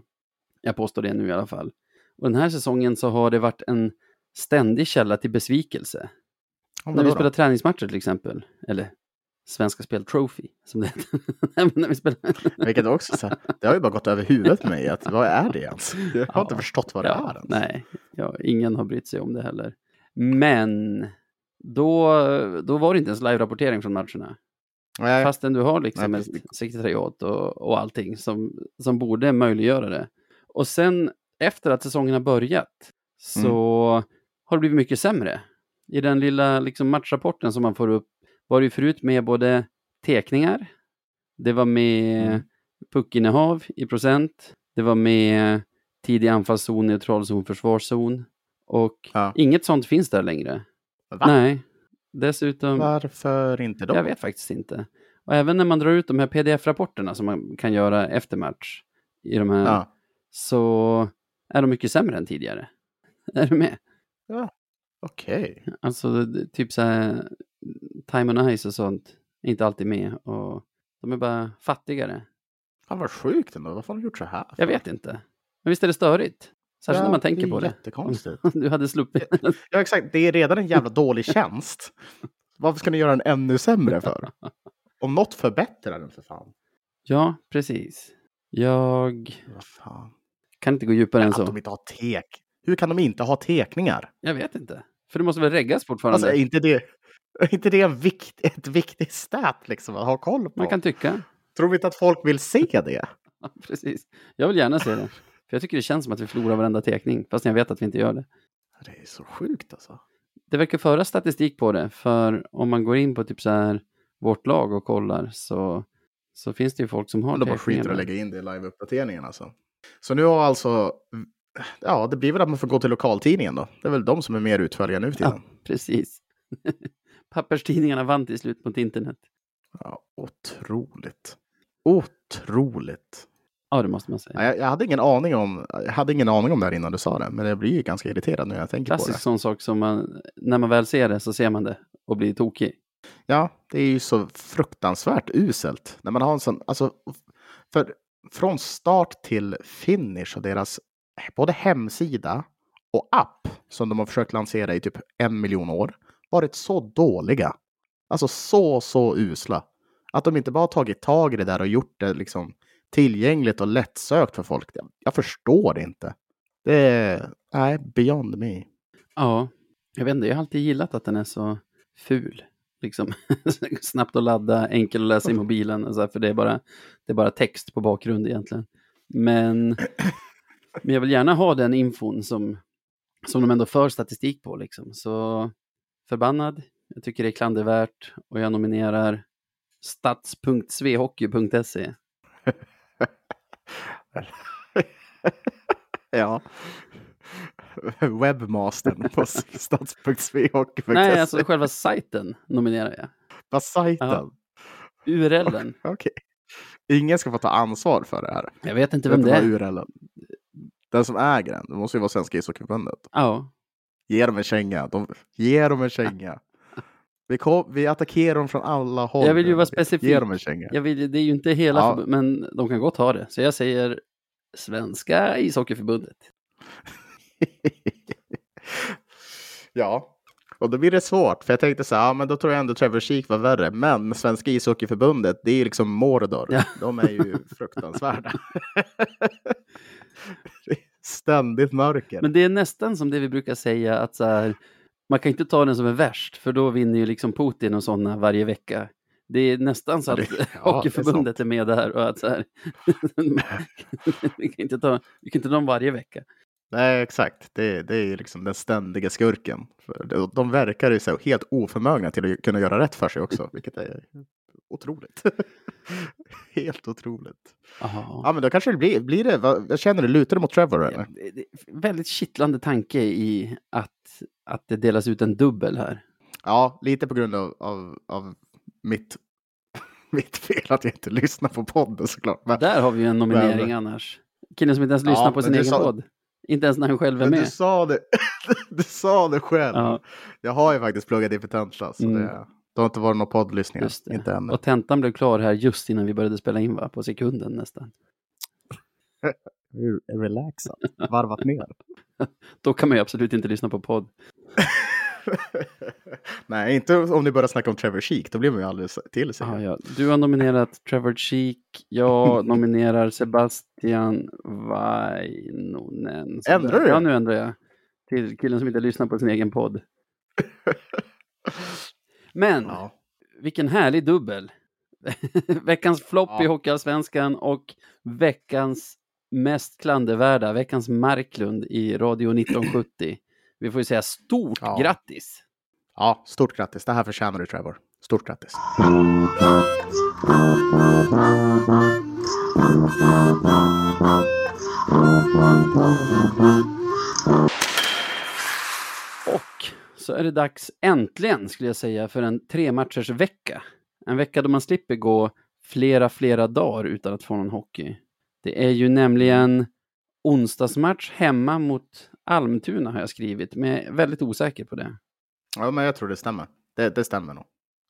Jag påstår det nu i alla fall. Och den här säsongen så har det varit en ständig källa till besvikelse. Ja, När vi spelar träningsmatcher till exempel, eller Svenska Spel Trophy som det heter. När vi spelar... Vilket också så här, det har ju bara gått över huvudet på mig. Att, vad är det ens? Jag har Ja. inte förstått vad det är ens. Nej, ja, ingen har brytt sig om det heller. Men då, då var det inte ens live-rapportering från matcherna. Nej. Fastän du har liksom Nej, ett sekretariat och, och allting som, som borde möjliggöra det. Och sen efter att säsongen har börjat så Mm. har det blivit mycket sämre. I den lilla liksom, matchrapporten som man får upp var det ju förut med både tekningar, det var med Mm. puckinnehav i procent, det var med tidig anfallszon, neutral zon, försvarszon och Ja. inget sånt finns där längre. Va? Nej. Dessutom, Varför inte då? jag vet faktiskt inte. Och även när man drar ut de här pdf-rapporterna som man kan göra efter match i de här, Ja. så är de mycket sämre än tidigare. Är du med? Okej. Alltså det- typ så här, Time on Ice och sånt är inte alltid med och de är bara fattigare. Fan vad sjukt ändå. Varför har de gjort så här? Jag vet inte. Men visst är det störigt? Särskilt när man tänker på det. Jättekonstigt. Du hade sluppit. Ja, exakt. Det är redan en jävla dålig tjänst. Varför ska ni göra den ännu sämre för? Om något förbättrar den för fan. Ja, precis. Jag Vad kan inte gå djupare än Att så. de inte har tek. Hur kan de inte ha tekningar? Jag vet inte. För det måste väl reggas fortfarande? Alltså, är inte det, är inte det en vikt, ett viktigt stat liksom att ha koll på? Man kan tycka. Tror vi inte att folk vill se det? Ja, precis. Jag vill gärna se det. För jag tycker det känns som att vi förlorar varenda tekning, fast jag vet att vi inte gör det. Det är så sjukt alltså. Det verkar föra statistik på det, för om man går in på typ så här vårt lag och kollar så, så finns det ju folk som har Men de bara skiter och lägga in det i live-uppdateringen alltså. Så nu har alltså, ja det blir väl att man får gå till lokaltidningen då. Det är väl de som är mer utförliga nu för tiden. Precis. Papperstidningarna vann till slut mot internet. Ja, otroligt. Otroligt. Ja, det måste man säga. Ja, jag, jag, hade ingen aning om, jag hade ingen aning om det här innan du sa det, men jag blir ju ganska irriterad när jag tänker på Klassisk det. sån sak som man, när man väl ser det så ser man det och blir tokig. Ja, det är ju så fruktansvärt uselt. När man har en sån, alltså, för från start till finish och deras både hemsida och app som de har försökt lansera i typ en miljon år varit så dåliga. Alltså så, så usla. Att de inte bara tagit tag i det där och gjort det liksom tillgängligt och lättsökt för folk. Jag, förstår det inte. Det är, nej, beyond me. Ja, jag vet inte, jag har alltid gillat att den är så ful. Liksom. Snabbt att ladda, enkel att läsa i mobilen, och så här, för det är, bara, det är bara text på bakgrund egentligen. Men, men jag vill gärna ha den infon som, som de ändå för statistik på. Liksom. Så förbannad, jag tycker det är klandervärt och jag nominerar stats.svehockey.se. ja. Webbmastern på stats.svehockey.se. Nej, alltså själva sajten nominerar jag. Vad sajten? Ja. URLen. Okej. Ingen ska få ta ansvar för det här. Jag vet inte Vet vem du det är. URLen? Den som äger den, det måste ju vara Svenska ishockeyförbundet. Ja, Ge dem en känga. De, ge dem en känga. Vi, kom, vi attackerar dem från alla håll. Jag vill ju vara specifik. Ge dem en känga. Jag vill, det är ju inte hela, Ja. förbund- men de kan gott ha det. Så jag säger Svenska ishockeyförbundet. ja, och då blir det svårt. För jag tänkte så här, ja, men då tror jag ändå Trevor Sheek var värre. Men Svenska ishockeyförbundet, det är ju liksom Mordor. Ja. De är ju fruktansvärda. Ständigt mörker. Men det är nästan som det vi brukar säga att så här, man kan inte ta den som är värst, för då vinner ju liksom Putin och sådana varje vecka. Det är nästan så att det- ja, det är Hockeyförbundet är, med där och att så här, vi kan inte ta, vi kan inte ta dem varje vecka. Nej, exakt. Det, det är liksom den ständiga skurken. De verkar ju så helt oförmögna till att kunna göra rätt för sig också, vilket är otroligt. helt otroligt. Aha. Ja, men då kanske det blir, blir det. vad- Jag känner det lutar det mot Trevor, eller? Ja, väldigt kittlande tanke i att, att det delas ut en dubbel här. Ja, lite på grund av, av, av mitt, mitt fel att jag inte lyssnar på podden såklart. Men, Där har vi ju en nominering Men- annars. Killen som inte ens Ja, lyssnar på men sin du egen sa- podd. Inte ens när han själv är men du med. sa det, du sa det själv. Ja. Jag har ju faktiskt pluggat in för Tentla, så Mm. det, det har inte varit några poddlyssningar. Inte ännu. Och tentan blev klar här just innan vi började spela in, va? På sekunden nästan. Relaxat, varvat ner. Då kan man ju absolut inte lyssna på podd. Nej, inte om ni börjar snacka om Trevor Sheek, då blir man ju alldeles till sig. Ah, ja. Du har nominerat Trevor Cheek. Jag nominerar Sebastian Vainonen. Ändrar du? Ja, nu ändrar jag. Till killen som inte lyssnar på sin egen podd. Men, Ja. vilken härlig dubbel. veckans flopp Ja. i Hockeyallsvenskan och veckans mest klandervärda, veckans Marklund i Radio 1970. Vi får ju säga stort Ja. grattis! ja, stort grattis. Det här förtjänar du Trevor. Stort grattis. Så är det dags äntligen, skulle jag säga, för en tre matchers vecka. En vecka då man slipper gå flera, flera dagar utan att få någon hockey. Det är ju nämligen onsdagsmatch hemma mot Almtuna har jag skrivit, men jag är väldigt osäker på det. Ja, men jag tror det stämmer. Det, det stämmer nog.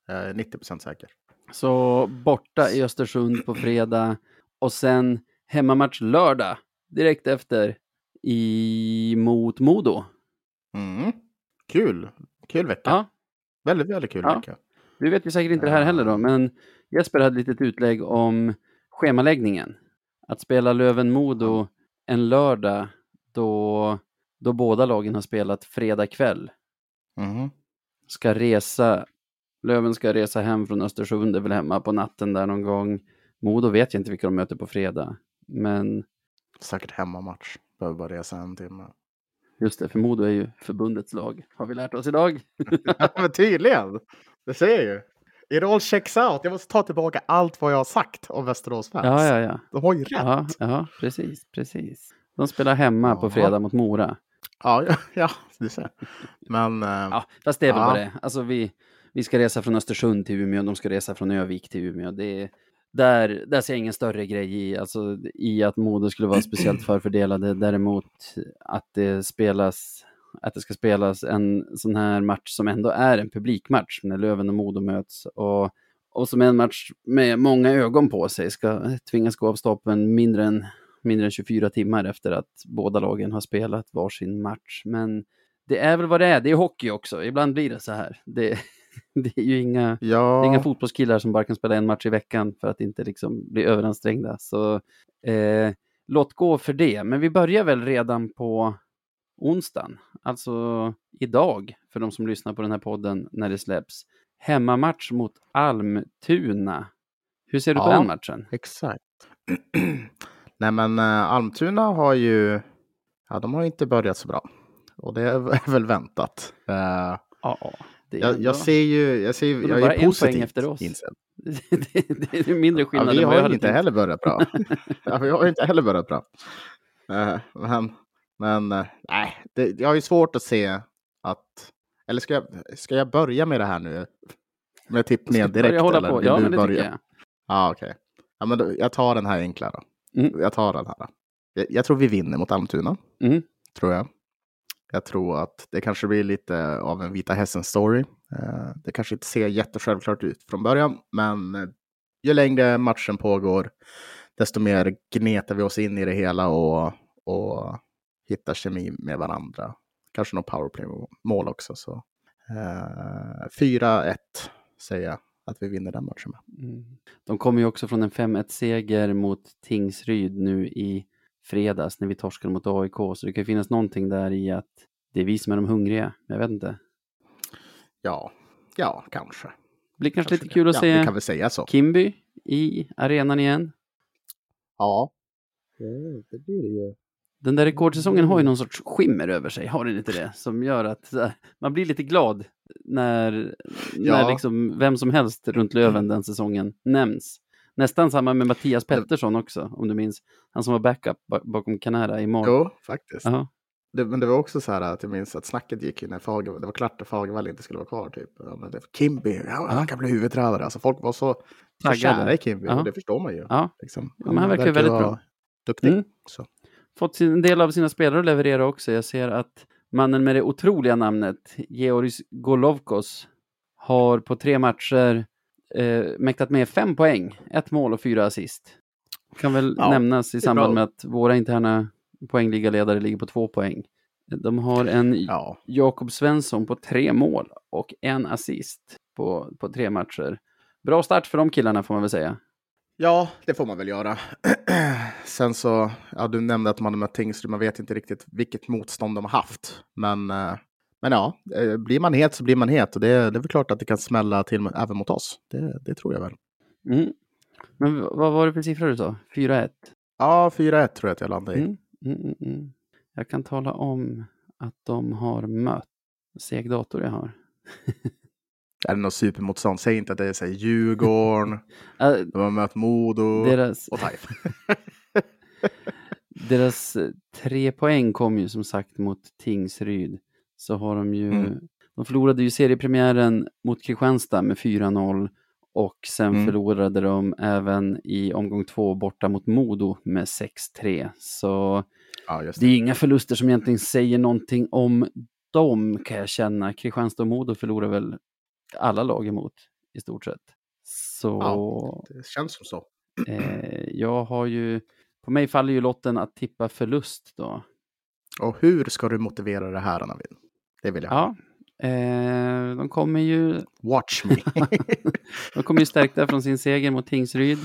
Jag är 90 procent säker. Så borta i Östersund på fredag och sen hemmamatch lördag direkt efter i, mot Modo. Mm. Kul. Kul vecka. Ja, Väldigt, väldigt kul Ja. vecka. du vet ju säkert inte det här heller då, men Jesper hade ett litet utlägg om schemaläggningen. Att spela Löven-Modo en lördag då, då båda lagen har spelat fredag kväll. Mhm. Ska resa, Löven ska resa hem från Östersund, är väl hemma på natten där någon gång. Modo vet jag inte vilka de möter på fredag. Men Säkert hemmamatch. Behöver bara resa en timme. Just det, för Modo är ju förbundets lag, har vi lärt oss idag. Ja, men tydligen. Det ser jag ju. It all checks out. Jag måste ta tillbaka allt vad jag har sagt om Västerås fans. Ja, ja, ja. De har ju rätt. Ja, ja precis, precis. De spelar hemma på Ja. fredag mot Mora. Ja, ja, ja du ser. Men eh, Ja, fast det är väl Ja. vad det. Alltså vi, vi ska resa från Östersund till Umeå, de ska resa från Övik till Umeå. Det är, där, där ser jag ingen större grej i, alltså, i att Modo skulle vara speciellt förfördelade. Däremot att det spelas att det ska spelas en sån här match som ändå är en publikmatch när Löven och Modo möts och, och som är en match med många ögon på sig ska tvingas gå av stapeln mindre än, mindre än 24 timmar efter att båda lagen har spelat varsin match. Men det är väl vad det är, det är hockey också, ibland blir det så här. Det, det är ju inga, det är ja, inga fotbollskillar som bara kan spela en match i veckan för att inte liksom bli överansträngda. Så eh, låt gå för det. Men vi börjar väl redan på onsdagen, alltså idag, för de som lyssnar på den här podden när det släpps. Hemmamatch mot Almtuna. Hur ser du på Ja. den matchen? exakt. Nej, men eh, Almtuna har ju, ja, de har inte börjat så bra. Och det är väl väntat. Eh, Ja, jag, jag ser ju, jag ser ju, jag är en poäng positiv. efter oss. inställd. det, det är mindre Ja, skillnad vi än vad har jag ju inte heller börjat bra. ja, vi har inte heller börjat bra. Eh, men men eh, nej, det, jag har ju svårt att se att... Eller ska jag, ska jag börja med det här nu? Med tippningen direkt? Hålla eller på. Ja, men det börja? tycker jag. Ja, okej. Ja, då, jag tar den här enkla då. Mm. Jag tar den här. Då. Jag, jag tror vi vinner mot Almtuna. Mm. Tror jag. Jag tror att det kanske blir lite av en Vita Hästen-story. Eh, det kanske inte ser jättesjälvklart ut från början, men eh, ju längre matchen pågår, desto mer gnetar vi oss in i det hela och, och hittar kemi med varandra. Kanske något powerplay-mål också. Så. Eh, 4-1 säger jag att vi vinner den matchen med. Mm. De kommer ju också från en 5-1-seger mot Tingsryd nu i fredags när vi torskade mot AIK. Så det kan finnas någonting där i att det är vi som är de hungriga. Jag vet inte. Ja, ja kanske. Det blir kanske, kanske lite kul att ja, se väl säga så. Kimby i arenan igen. Ja, det, det blir det ju. Den där rekordsäsongen har ju någon sorts skimmer över sig, har den inte det? Som gör att här, man blir lite glad när, när Ja. liksom vem som helst runt Löven den säsongen nämns. Nästan samma med Mattias Pettersson också, om du minns. Han som var backup ba- bakom Canara i mål. Jo, faktiskt. Ja. Det, men det var också så här att jag minns att snacket gick ju när Fager, det var klart att Fagervall inte skulle vara kvar. Typ. Ja, Kimby, ja, han kan bli huvudtränare. Alltså, folk var så, så kära i Kimby Ja. och det förstår man ju. Ja. Liksom. Ja, men han verkar ju väldigt bra. Duktig. Mm. Fått sin, en del av sina spelare att leverera också. Jag ser att mannen med det otroliga namnet, Georgis Golovkos, har på tre matcher eh, mäktat med fem poäng, ett mål och fyra assist. Kan väl Ja, nämnas i samband med att våra interna poängligaledare ligger på två poäng. De har en Ja. Jakob Svensson på tre mål och en assist på, på tre matcher. Bra start för de killarna får man väl säga. ja, det får man väl göra. Sen så, ja, du nämnde att man hade mött Tingsryd, man vet inte riktigt vilket motstånd de har haft. Men, eh, men ja, eh, blir man het så blir man het och det, det är väl klart att det kan smälla till även mot oss. Det, det tror jag väl. Mm. Men vad var det för siffror du sa? 4-1? Ja, 4-1 tror jag att jag landar i. Mm, mm, mm, mm. Jag kan tala om att de har mött seg dator jag har. Är det något supermotstånd? Säg inte att det är så här, Djurgården, de har mött Modo deras, och Taif. deras eh, tre poäng kom ju som sagt mot Tingsryd. Så har de ju, Mm. de förlorade ju seriepremiären mot Kristianstad med 4-0 och sen Mm. förlorade de även i omgång två borta mot Modo med 6-3. Så Ja, Det det. är inga förluster som egentligen säger någonting om dem kan jag känna. Kristianstad och Modo förlorar väl alla lag emot i stort sett. Så Det känns som så. eh, jag har ju, på mig faller ju lotten att tippa förlust då. Och hur ska du motivera det här, Navid? Det vill jag. Ja, eh, de kommer ju, Watch me. de kommer ju stärkta från sin seger mot Tingsryd.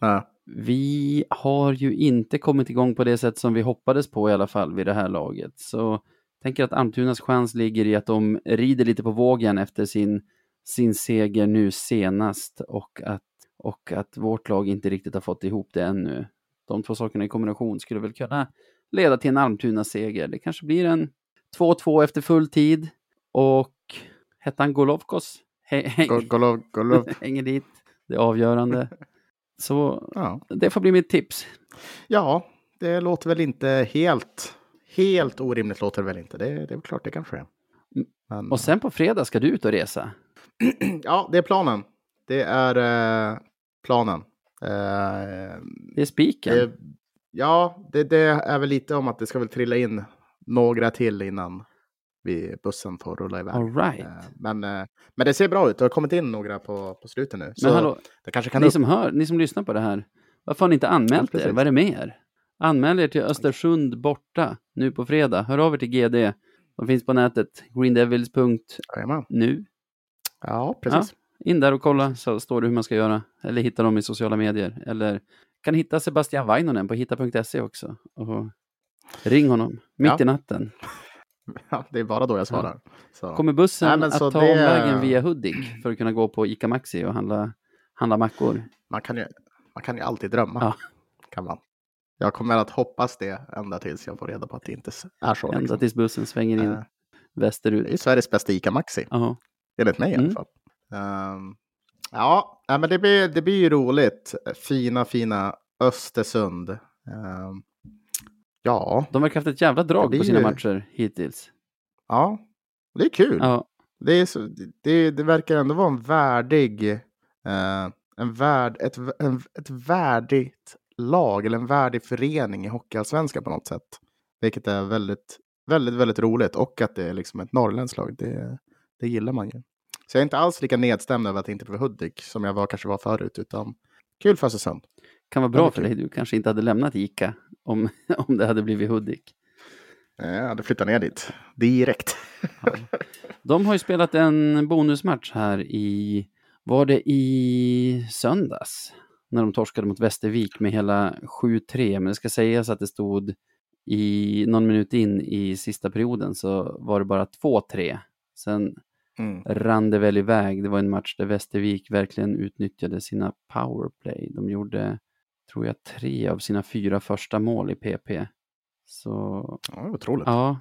ja. Vi har ju inte kommit igång på det sätt som vi hoppades på i alla fall vid det här laget. Så jag tänker att Almtunas chans ligger i att de rider lite på vågen efter sin, sin seger nu senast och att, och att vårt lag inte riktigt har fått ihop det ännu. De två sakerna i kombination skulle väl kunna leda till en Almtuna-seger. Det kanske blir en 2-2 efter full tid och hette han Golovkos? Hä- häng- Go- Golov, Golov. hänger dit, det är avgörande. Så Ja. det får bli mitt tips. ja, det låter väl inte helt, helt orimligt låter det väl inte. Det, det är väl klart det kan ske. Men, Och sen på fredag ska du ut och resa. ja, det är planen. Det är eh, planen. Eh, Det är spiken. ja, det, det är väl lite om att det ska väl trilla in några till innan vi, bussen får rulla iväg. All right. Eh, Men, eh, men det ser bra ut. Det har kommit in några på, på slutet nu. Så Men hallå, det kanske kan ni upp... som hör, ni som lyssnar på det här, varför har ni inte anmält Ja, er? Vad är det med er? Anmäl er till Östersund borta nu på fredag. Hör av er till GD. De finns på nätet, greendevils.nu. Ja, precis. In där och kolla så står det hur man ska göra. Eller hitta dem i sociala medier. Eller kan hitta Sebastian Vainonen på hitta.se också. Och ring honom mitt Ja. i natten. Ja, det är bara då jag svarar. Så. Kommer bussen Nej, att ta det- omvägen via Hudik för att kunna gå på ICA Maxi och handla, handla mackor? Man, kan ju, man kan ju alltid drömma. Ja. Kan man. Jag kommer att hoppas det ända tills jag får reda på att det inte är så. Ända Liksom. tills bussen svänger in Eh, Det är västerut. Sveriges bästa ICA Maxi, Ja. enligt mig i alla Mm. fall. Ehm, ja, men det blir, det blir ju roligt. Fina, fina Östersund. Ehm, ja, De verkar ha haft ett jävla drag på sina ju- matcher hittills. ja, det är kul. Ja, Det, är så, det, det verkar ändå vara en värdig, eh, en värd, ett, en, ett värdigt lag eller en värdig förening i Hockeyallsvenskan på något sätt. Vilket är väldigt, väldigt, väldigt roligt och att det är liksom ett norrländskt lag. Det, det gillar man ju. Så jag är inte alls lika nedstämd över att det inte blev Hudik som jag var, kanske var förut, utan kul för Östersund. Kan vara bra för dig. Du kanske inte hade lämnat ICA om, om det hade blivit Hudik. Eh, Jag hade flyttat ner dit direkt. De har ju spelat en bonusmatch här i, var det i söndags? När de torskade mot Västervik med hela 7-3. Men det ska sägas att det stod i någon minut in i sista perioden så var det bara 2-3. Sen Mm. rann det väl iväg. Det var en match där Västervik verkligen utnyttjade sina powerplay. De gjorde, tror jag, tre av sina fyra första mål i PP. Så Ja, otroligt. ja,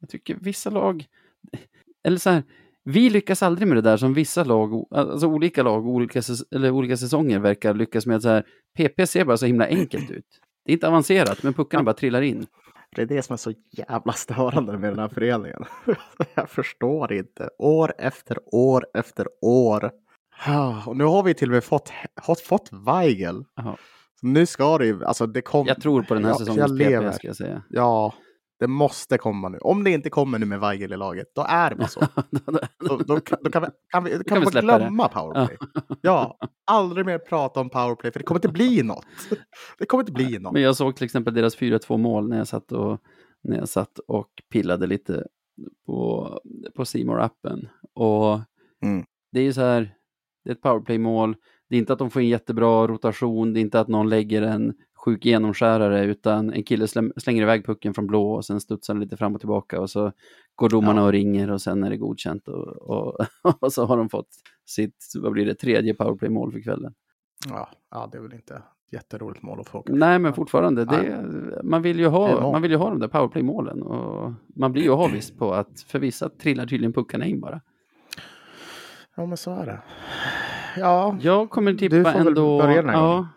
jag tycker vissa lag, eller så här, vi lyckas aldrig med det där som vissa lag, alltså olika lag, olika, eller olika säsonger verkar lyckas med. att Så här, PP ser bara så himla enkelt ut. Det är inte avancerat, men puckarna bara trillar in. Det är det som är så jävla störande med den här föreningen. Jag förstår inte. År efter år efter år. Och nu har vi till och med fått, fått Weigel. Jaha. Nu ska det ju, alltså det kommer. Jag tror på den här Ja, säsongens jag PP, lever. ska jag säga. Ja, det måste komma nu. Om det inte kommer nu med Weigel i laget, då är det bara så. Då, då, kan- då kan vi, kan vi, kan kan vi bara släppa det. glömma powerplay. Ja, aldrig mer prata om powerplay, för det kommer inte bli något. Det kommer inte bli något. Men jag såg till exempel deras 4-2 mål när jag satt och, när jag satt och pillade lite på, på C appen Och Mm. det är ju så här, det är ett powerplay-mål. Det är inte att de får en jättebra rotation, det är inte att någon lägger en sjuk genomskärare, utan en kille slänger iväg pucken från blå och sen studsar den lite fram och tillbaka och så går domarna Ja. och ringer och sen är det godkänt och, och, och så har de fått sitt, vad blir det, tredje powerplay-mål för kvällen. Ja, ja, det är väl inte jätteroligt mål att få. Nej, men fortfarande, det, man, vill ju ha, man vill ju ha de där powerplay-målen. Och man blir ju avis på att för vissa trillar tydligen puckarna in bara. Ja, men så är det. Ja, Jag kommer Du tippa får väl ändå... börja den här ja,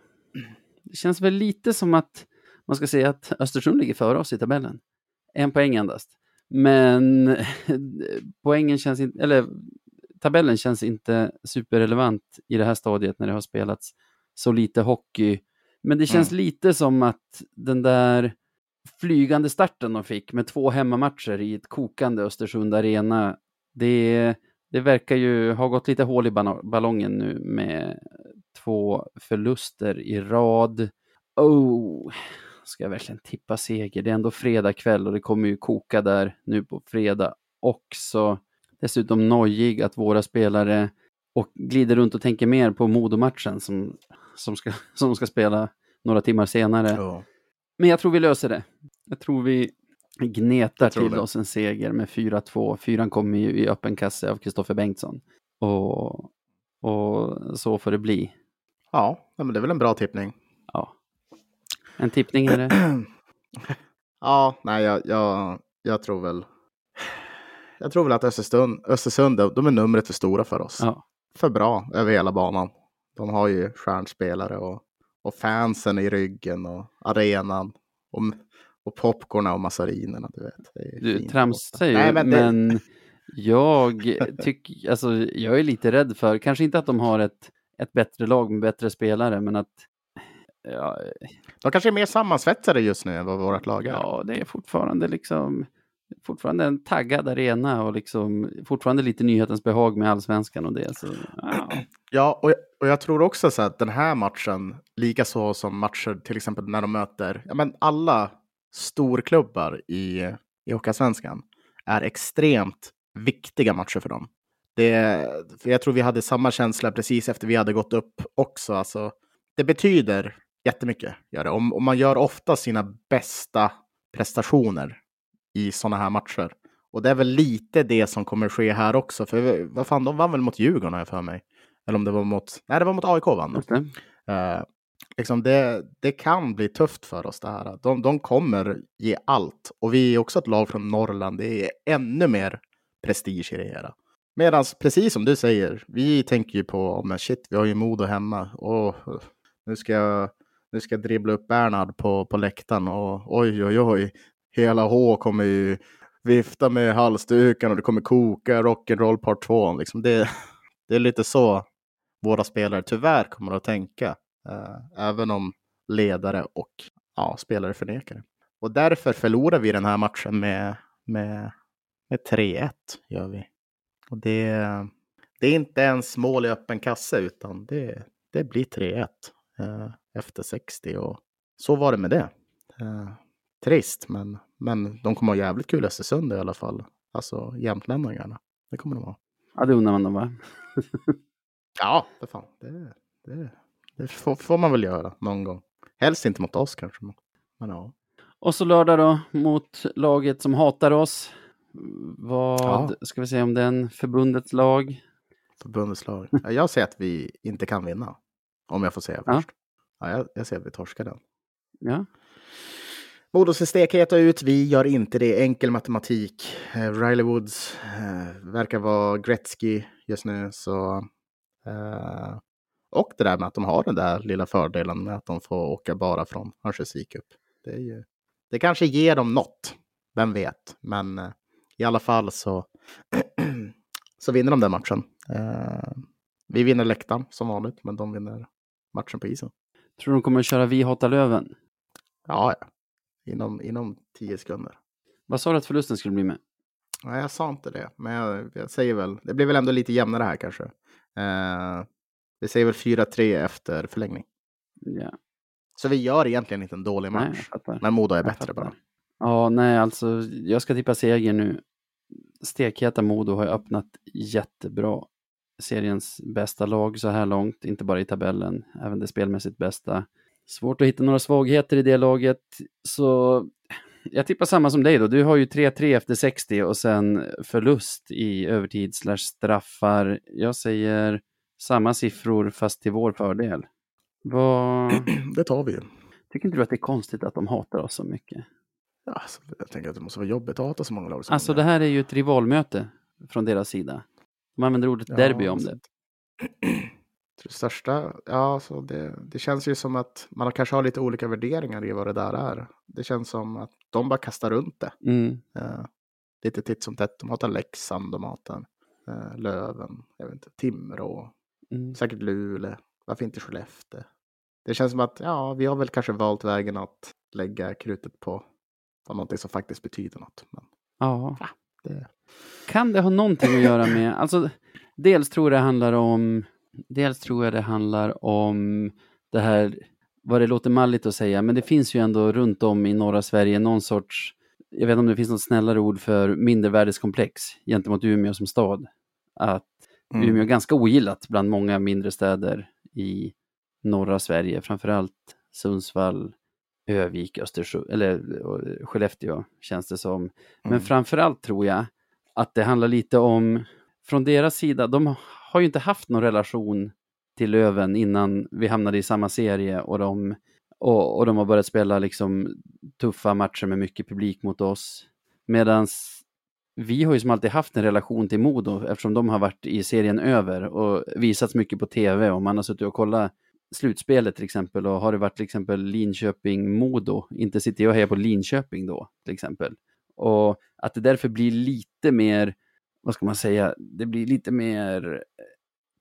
det känns väl lite som att man ska säga att Östersund ligger före oss i tabellen. En poäng endast. Men poängen känns inte, eller tabellen känns inte superrelevant i det här stadiet när det har spelats så lite hockey. Men det känns lite som att den där flygande starten de fick med två hemmamatcher i ett kokande Östersund Arena. Det, det verkar ju ha gått lite hål i ballongen nu med två förluster i rad. Oh, ska jag verkligen tippa seger? Det är ändå fredag kväll och det kommer ju koka där nu på fredag också. Dessutom nojig att våra spelare och glider runt och tänker mer på Modomatchen som, som, ska, som ska spela några timmar senare. Ja. Men jag tror vi löser det. Jag tror vi gnetar till det. oss en seger med 4-2. Fyran kommer ju i öppen kasse av Kristoffer Bengtsson. Och, och så får det bli. Ja, men det är väl en bra tippning. Ja. En tippning är det. Ja, nej, jag, jag, jag tror väl. Jag tror väl att Östersund, Östersund de är numret för stora för oss. Ja. För bra över hela banan. De har ju stjärnspelare och, och fansen i ryggen och arenan. Och, och popcorna och massarinerna, du vet. Du tramsar ju, Nej, men, men det- jag tycker, alltså jag är lite rädd för, kanske inte att de har ett, ett bättre lag med bättre spelare, men att ja, De kanske är mer sammansvetsade just nu än vad vårt lag är. ja, det är fortfarande liksom fortfarande en taggad arena och liksom fortfarande lite nyhetens behag med allsvenskan och det. Så, ja. Ja, och jag, och jag tror också så att den här matchen, lika så som matcher till exempel när de möter ja, men alla storklubbar i, i Hockeyallsvenskan, är extremt viktiga matcher för dem. Det, för jag tror vi hade samma känsla precis efter vi hade gått upp också. Alltså, det betyder jättemycket. Gör det. Om, om man gör ofta sina bästa prestationer i sådana här matcher. Och det är väl lite det som kommer ske här också. För vad fan, de vann väl mot Djurgården har jag för mig. Eller om det var mot, nej det var mot AIK vann. Det. Eh, liksom det, det kan bli tufft för oss det här. De, de kommer ge allt. Och vi är också ett lag från Norrland. Det är ännu mer prestige i det hela. Medan, precis som du säger, vi tänker ju på, men shit, vi har ju Modo hemma. Och nu ska jag, nu ska jag dribbla upp Bernhard på, på läktaren. Och oj, oj, oj. Hela H kommer ju vifta med halsduken och det kommer koka rock'n'roll part 2. Liksom det, det är lite så våra spelare tyvärr kommer att tänka. Eh, även om ledare och ja, spelare förnekar det. Och därför förlorar vi den här matchen med, med, med 3-1. Gör vi. Och det, det är inte ens mål i öppen kasse utan det, det blir 3-1 eh, efter 60. Och så var det med det. Eh, trist, men, men de kommer ha jävligt kul Östersund i alla fall. Alltså jämtlänningarna. Det kommer de ha. Ja, det undrar man då va? Ja, för fan. Det, det, det får, får man väl göra någon gång. Helst inte mot oss kanske. Men, men ja. Och så lördag då mot laget som hatar oss. Vad Ja. ska vi säga om den? Förbundets lag? Förbundets lag. Ja, Jag säger att vi inte kan vinna. Om jag får säga Ja. först. Ja, jag, jag säger att vi torskar den. Ja. Modo ser stekheta ut. Vi gör inte det. Enkel matematik. Eh, Riley Woods eh, verkar vara Gretzky just nu. Så, eh, och det där med att de har den där lilla fördelen med att de får åka bara från Örnsköldsvik upp. Det, är ju, det kanske ger dem något. Vem vet. Men eh, i alla fall så, så vinner de den matchen. Eh, vi vinner läktaren som vanligt, men de vinner matchen på isen. Tror du de kommer att köra Vi hatar Löven? Ja, ja. Inom, inom tio sekunder. Vad sa du att förlusten skulle bli med? Nej, jag sa inte det, men jag, jag säger väl, det blir väl ändå lite jämnare här kanske. Eh, vi säger väl 4-3 efter förlängning. Ja, Så vi gör egentligen inte en dålig nej, match. fattar. men Modo är bättre bara. Ja, nej, alltså jag ska tippa seger nu. Stekheta Modo har ju öppnat jättebra. Seriens bästa lag så här långt, inte bara i tabellen, även det spelmässigt bästa. Svårt att hitta några svagheter i det laget, så jag tippar samma som dig då. Du har ju 3-3 efter 60 och sen förlust i övertid slash straffar. Jag säger samma siffror fast till vår fördel. Vad... Det tar vi ju. Tycker inte du att det är konstigt att de hatar oss så mycket? Ja, alltså, jag tänker att det måste vara jobbigt att hata så många lag som Alltså de det här är ju ett rivalmöte från deras sida. De använder ordet Ja, derby om det. Det största, ja, så det, det känns ju som att man kanske har lite olika värderingar i vad det där är. Det känns som att de bara kastar runt det. Mm. Eh, lite titt som tätt. De hatar Leksand, de hatar eh, Löven, jag vet inte, Timrå, Mm. säkert Luleå, varför inte Skellefteå? Det känns som att ja, vi har väl kanske valt vägen att lägga krutet på av någonting som faktiskt betyder något. Men Ja. det, Kan det ha någonting att göra med, alltså dels tror jag det handlar om, dels tror jag det handlar om det här, vad det låter malligt att säga, men det finns ju ändå runt om i norra Sverige någon sorts, jag vet inte om det finns något snällare ord för mindervärdeskomplex gentemot Umeå som stad. Att Mm. Umeå är ganska ogillat bland många mindre städer i norra Sverige, framförallt Sundsvall, Övik, Östersund, eller Skellefteå känns det som. Men Mm. framförallt tror jag att det handlar lite om, från deras sida, de har ju inte haft någon relation till Löven innan vi hamnade i samma serie och de, och, och de har börjat spela liksom tuffa matcher med mycket publik mot oss. Medan vi har ju som alltid haft en relation till Modo eftersom de har varit i serien över och visats mycket på tv och man har suttit och kollat slutspelet till exempel och har det varit till exempel Linköping-Modo, inte sitter jag och hejar på Linköping då till exempel. Och att det därför blir lite mer, vad ska man säga, det blir lite mer eh,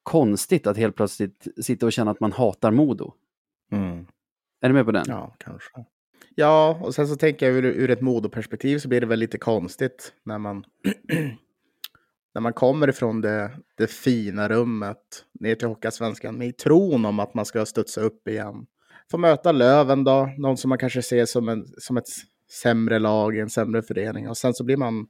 konstigt att helt plötsligt sitta och känna att man hatar Modo. Mm. Är du med på den? Ja, kanske. Ja, och sen så tänker jag ur, ur ett modoperspektiv så blir det väl lite konstigt när man när man kommer ifrån det, det fina rummet ner till Hockeyallsvenskan med i tron om att man ska studsa upp igen. Få möta Löven då, någon som man kanske ser som, en, som ett sämre lag, en sämre förening. Och sen så blir man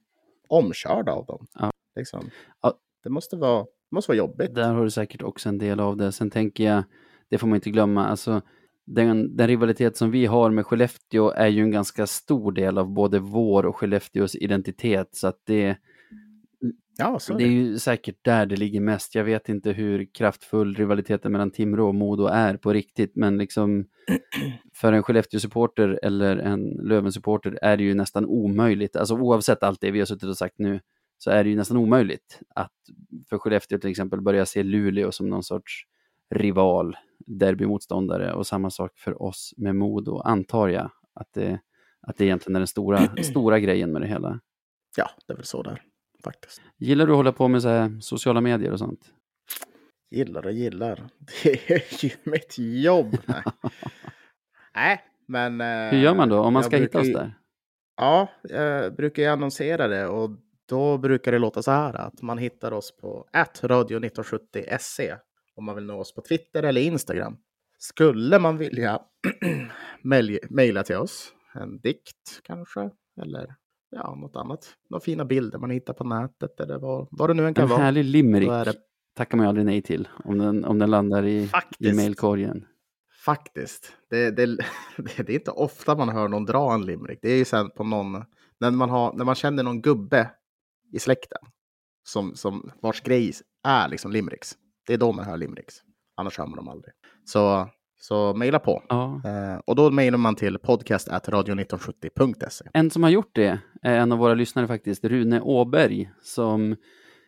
omkörd av dem. Ja. Liksom. Ja. Det måste vara, det måste vara jobbigt. Där har du säkert också en del av det. Sen tänker jag, det får man inte glömma, alltså den, den rivalitet som vi har med Skellefteå är ju en ganska stor del av både vår och Skellefteås identitet. Så att det, Ja, så är det är ju säkert där det ligger mest. Jag vet inte hur kraftfull rivaliteten mellan Timrå och Modo är på riktigt, men liksom för en Skellefteå-supporter eller en Löven-supporter är det ju nästan omöjligt, alltså oavsett allt det vi har suttit och sagt nu, så är det ju nästan omöjligt att för Skellefteå till exempel börja se Luleå som någon sorts rival, derbymotståndare och samma sak för oss med Modo, antar jag att det, att det egentligen är den stora, stora grejen med det hela. Ja, det är väl så där faktiskt. Gillar du att hålla på med så sociala medier och sånt? Gillar och gillar. Det är ju mitt jobb. Nej, men... eh, Hur gör man då om man ska hitta brukar oss ju- där? Ja, jag brukar ju annonsera det och då brukar det låta så här att man hittar oss på radio1970se om man vill nå oss på Twitter eller Instagram. Skulle man vilja mejl- mejla till oss, en dikt kanske, eller ja, något annat. Några fina bilder man hittar på nätet eller vad, vad det nu än kan En vara. härlig limerick det tackar man ju aldrig nej till om den, om den landar i, i Faktiskt. mejlkorgen. Faktiskt. Det, det, det, det är inte ofta man hör någon dra en limerick. Det är ju sen på någon, när man, har, när man känner någon gubbe i släkten som, som vars grej är liksom limericks. Det är då man hör limericks. Annars hör man dem aldrig. Så, så mejla på. Ja. Eh, och då mejlar man till podcast.radio1970.se. En som har gjort det är en av våra lyssnare faktiskt, Rune Åberg, som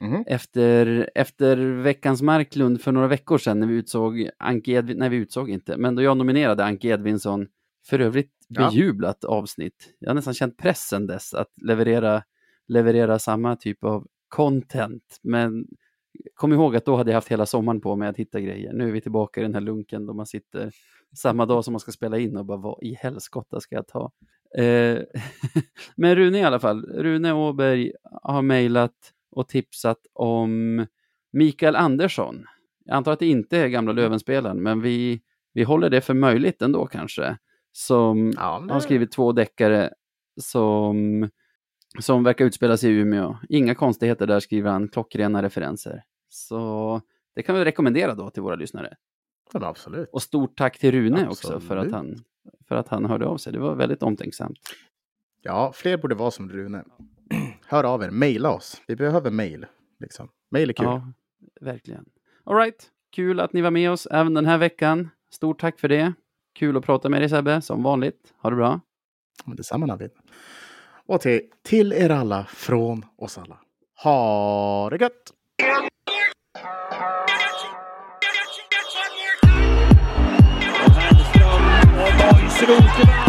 Mhm. efter, efter veckans Marklund för några veckor sedan när vi utsåg Anke Edvin, nej vi utsåg inte, men då jag nominerade Anke Edvinsson, för övrigt Ja. bejublat avsnitt. Jag har nästan känt pressen dess att leverera, leverera samma typ av content, men kom ihåg att då hade jag haft hela sommaren på mig att hitta grejer. Nu är vi tillbaka i den här lunken då man sitter samma dag som man ska spela in och bara vad i helskotta ska jag ta? Eh, men Rune i alla fall, Rune Åberg har mejlat och tipsat om Mikael Andersson. Jag antar att det inte är gamla Lövenspelaren, men vi, vi håller det för möjligt ändå kanske. Som Ja, men- har skrivit två deckare som, som verkar utspela sig i Umeå. Inga konstigheter där skriver han, klockrena referenser. Så det kan vi rekommendera då till våra lyssnare. Ja, absolut. Och stort tack till Rune också för att, Absolut. han, för att han hörde av sig. Det var väldigt omtänksamt. Ja, fler borde vara som Rune. Hör av er, mejla oss. Vi behöver mejl. Liksom. Mejl är kul. Ja, verkligen. All right, kul att ni var med oss även den här veckan. Stort tack för det. Kul att prata med dig Sebbe, som vanligt. Ha det bra. Detsamma Navid. Och till, till er alla från oss alla. Ha det gött! Hellström och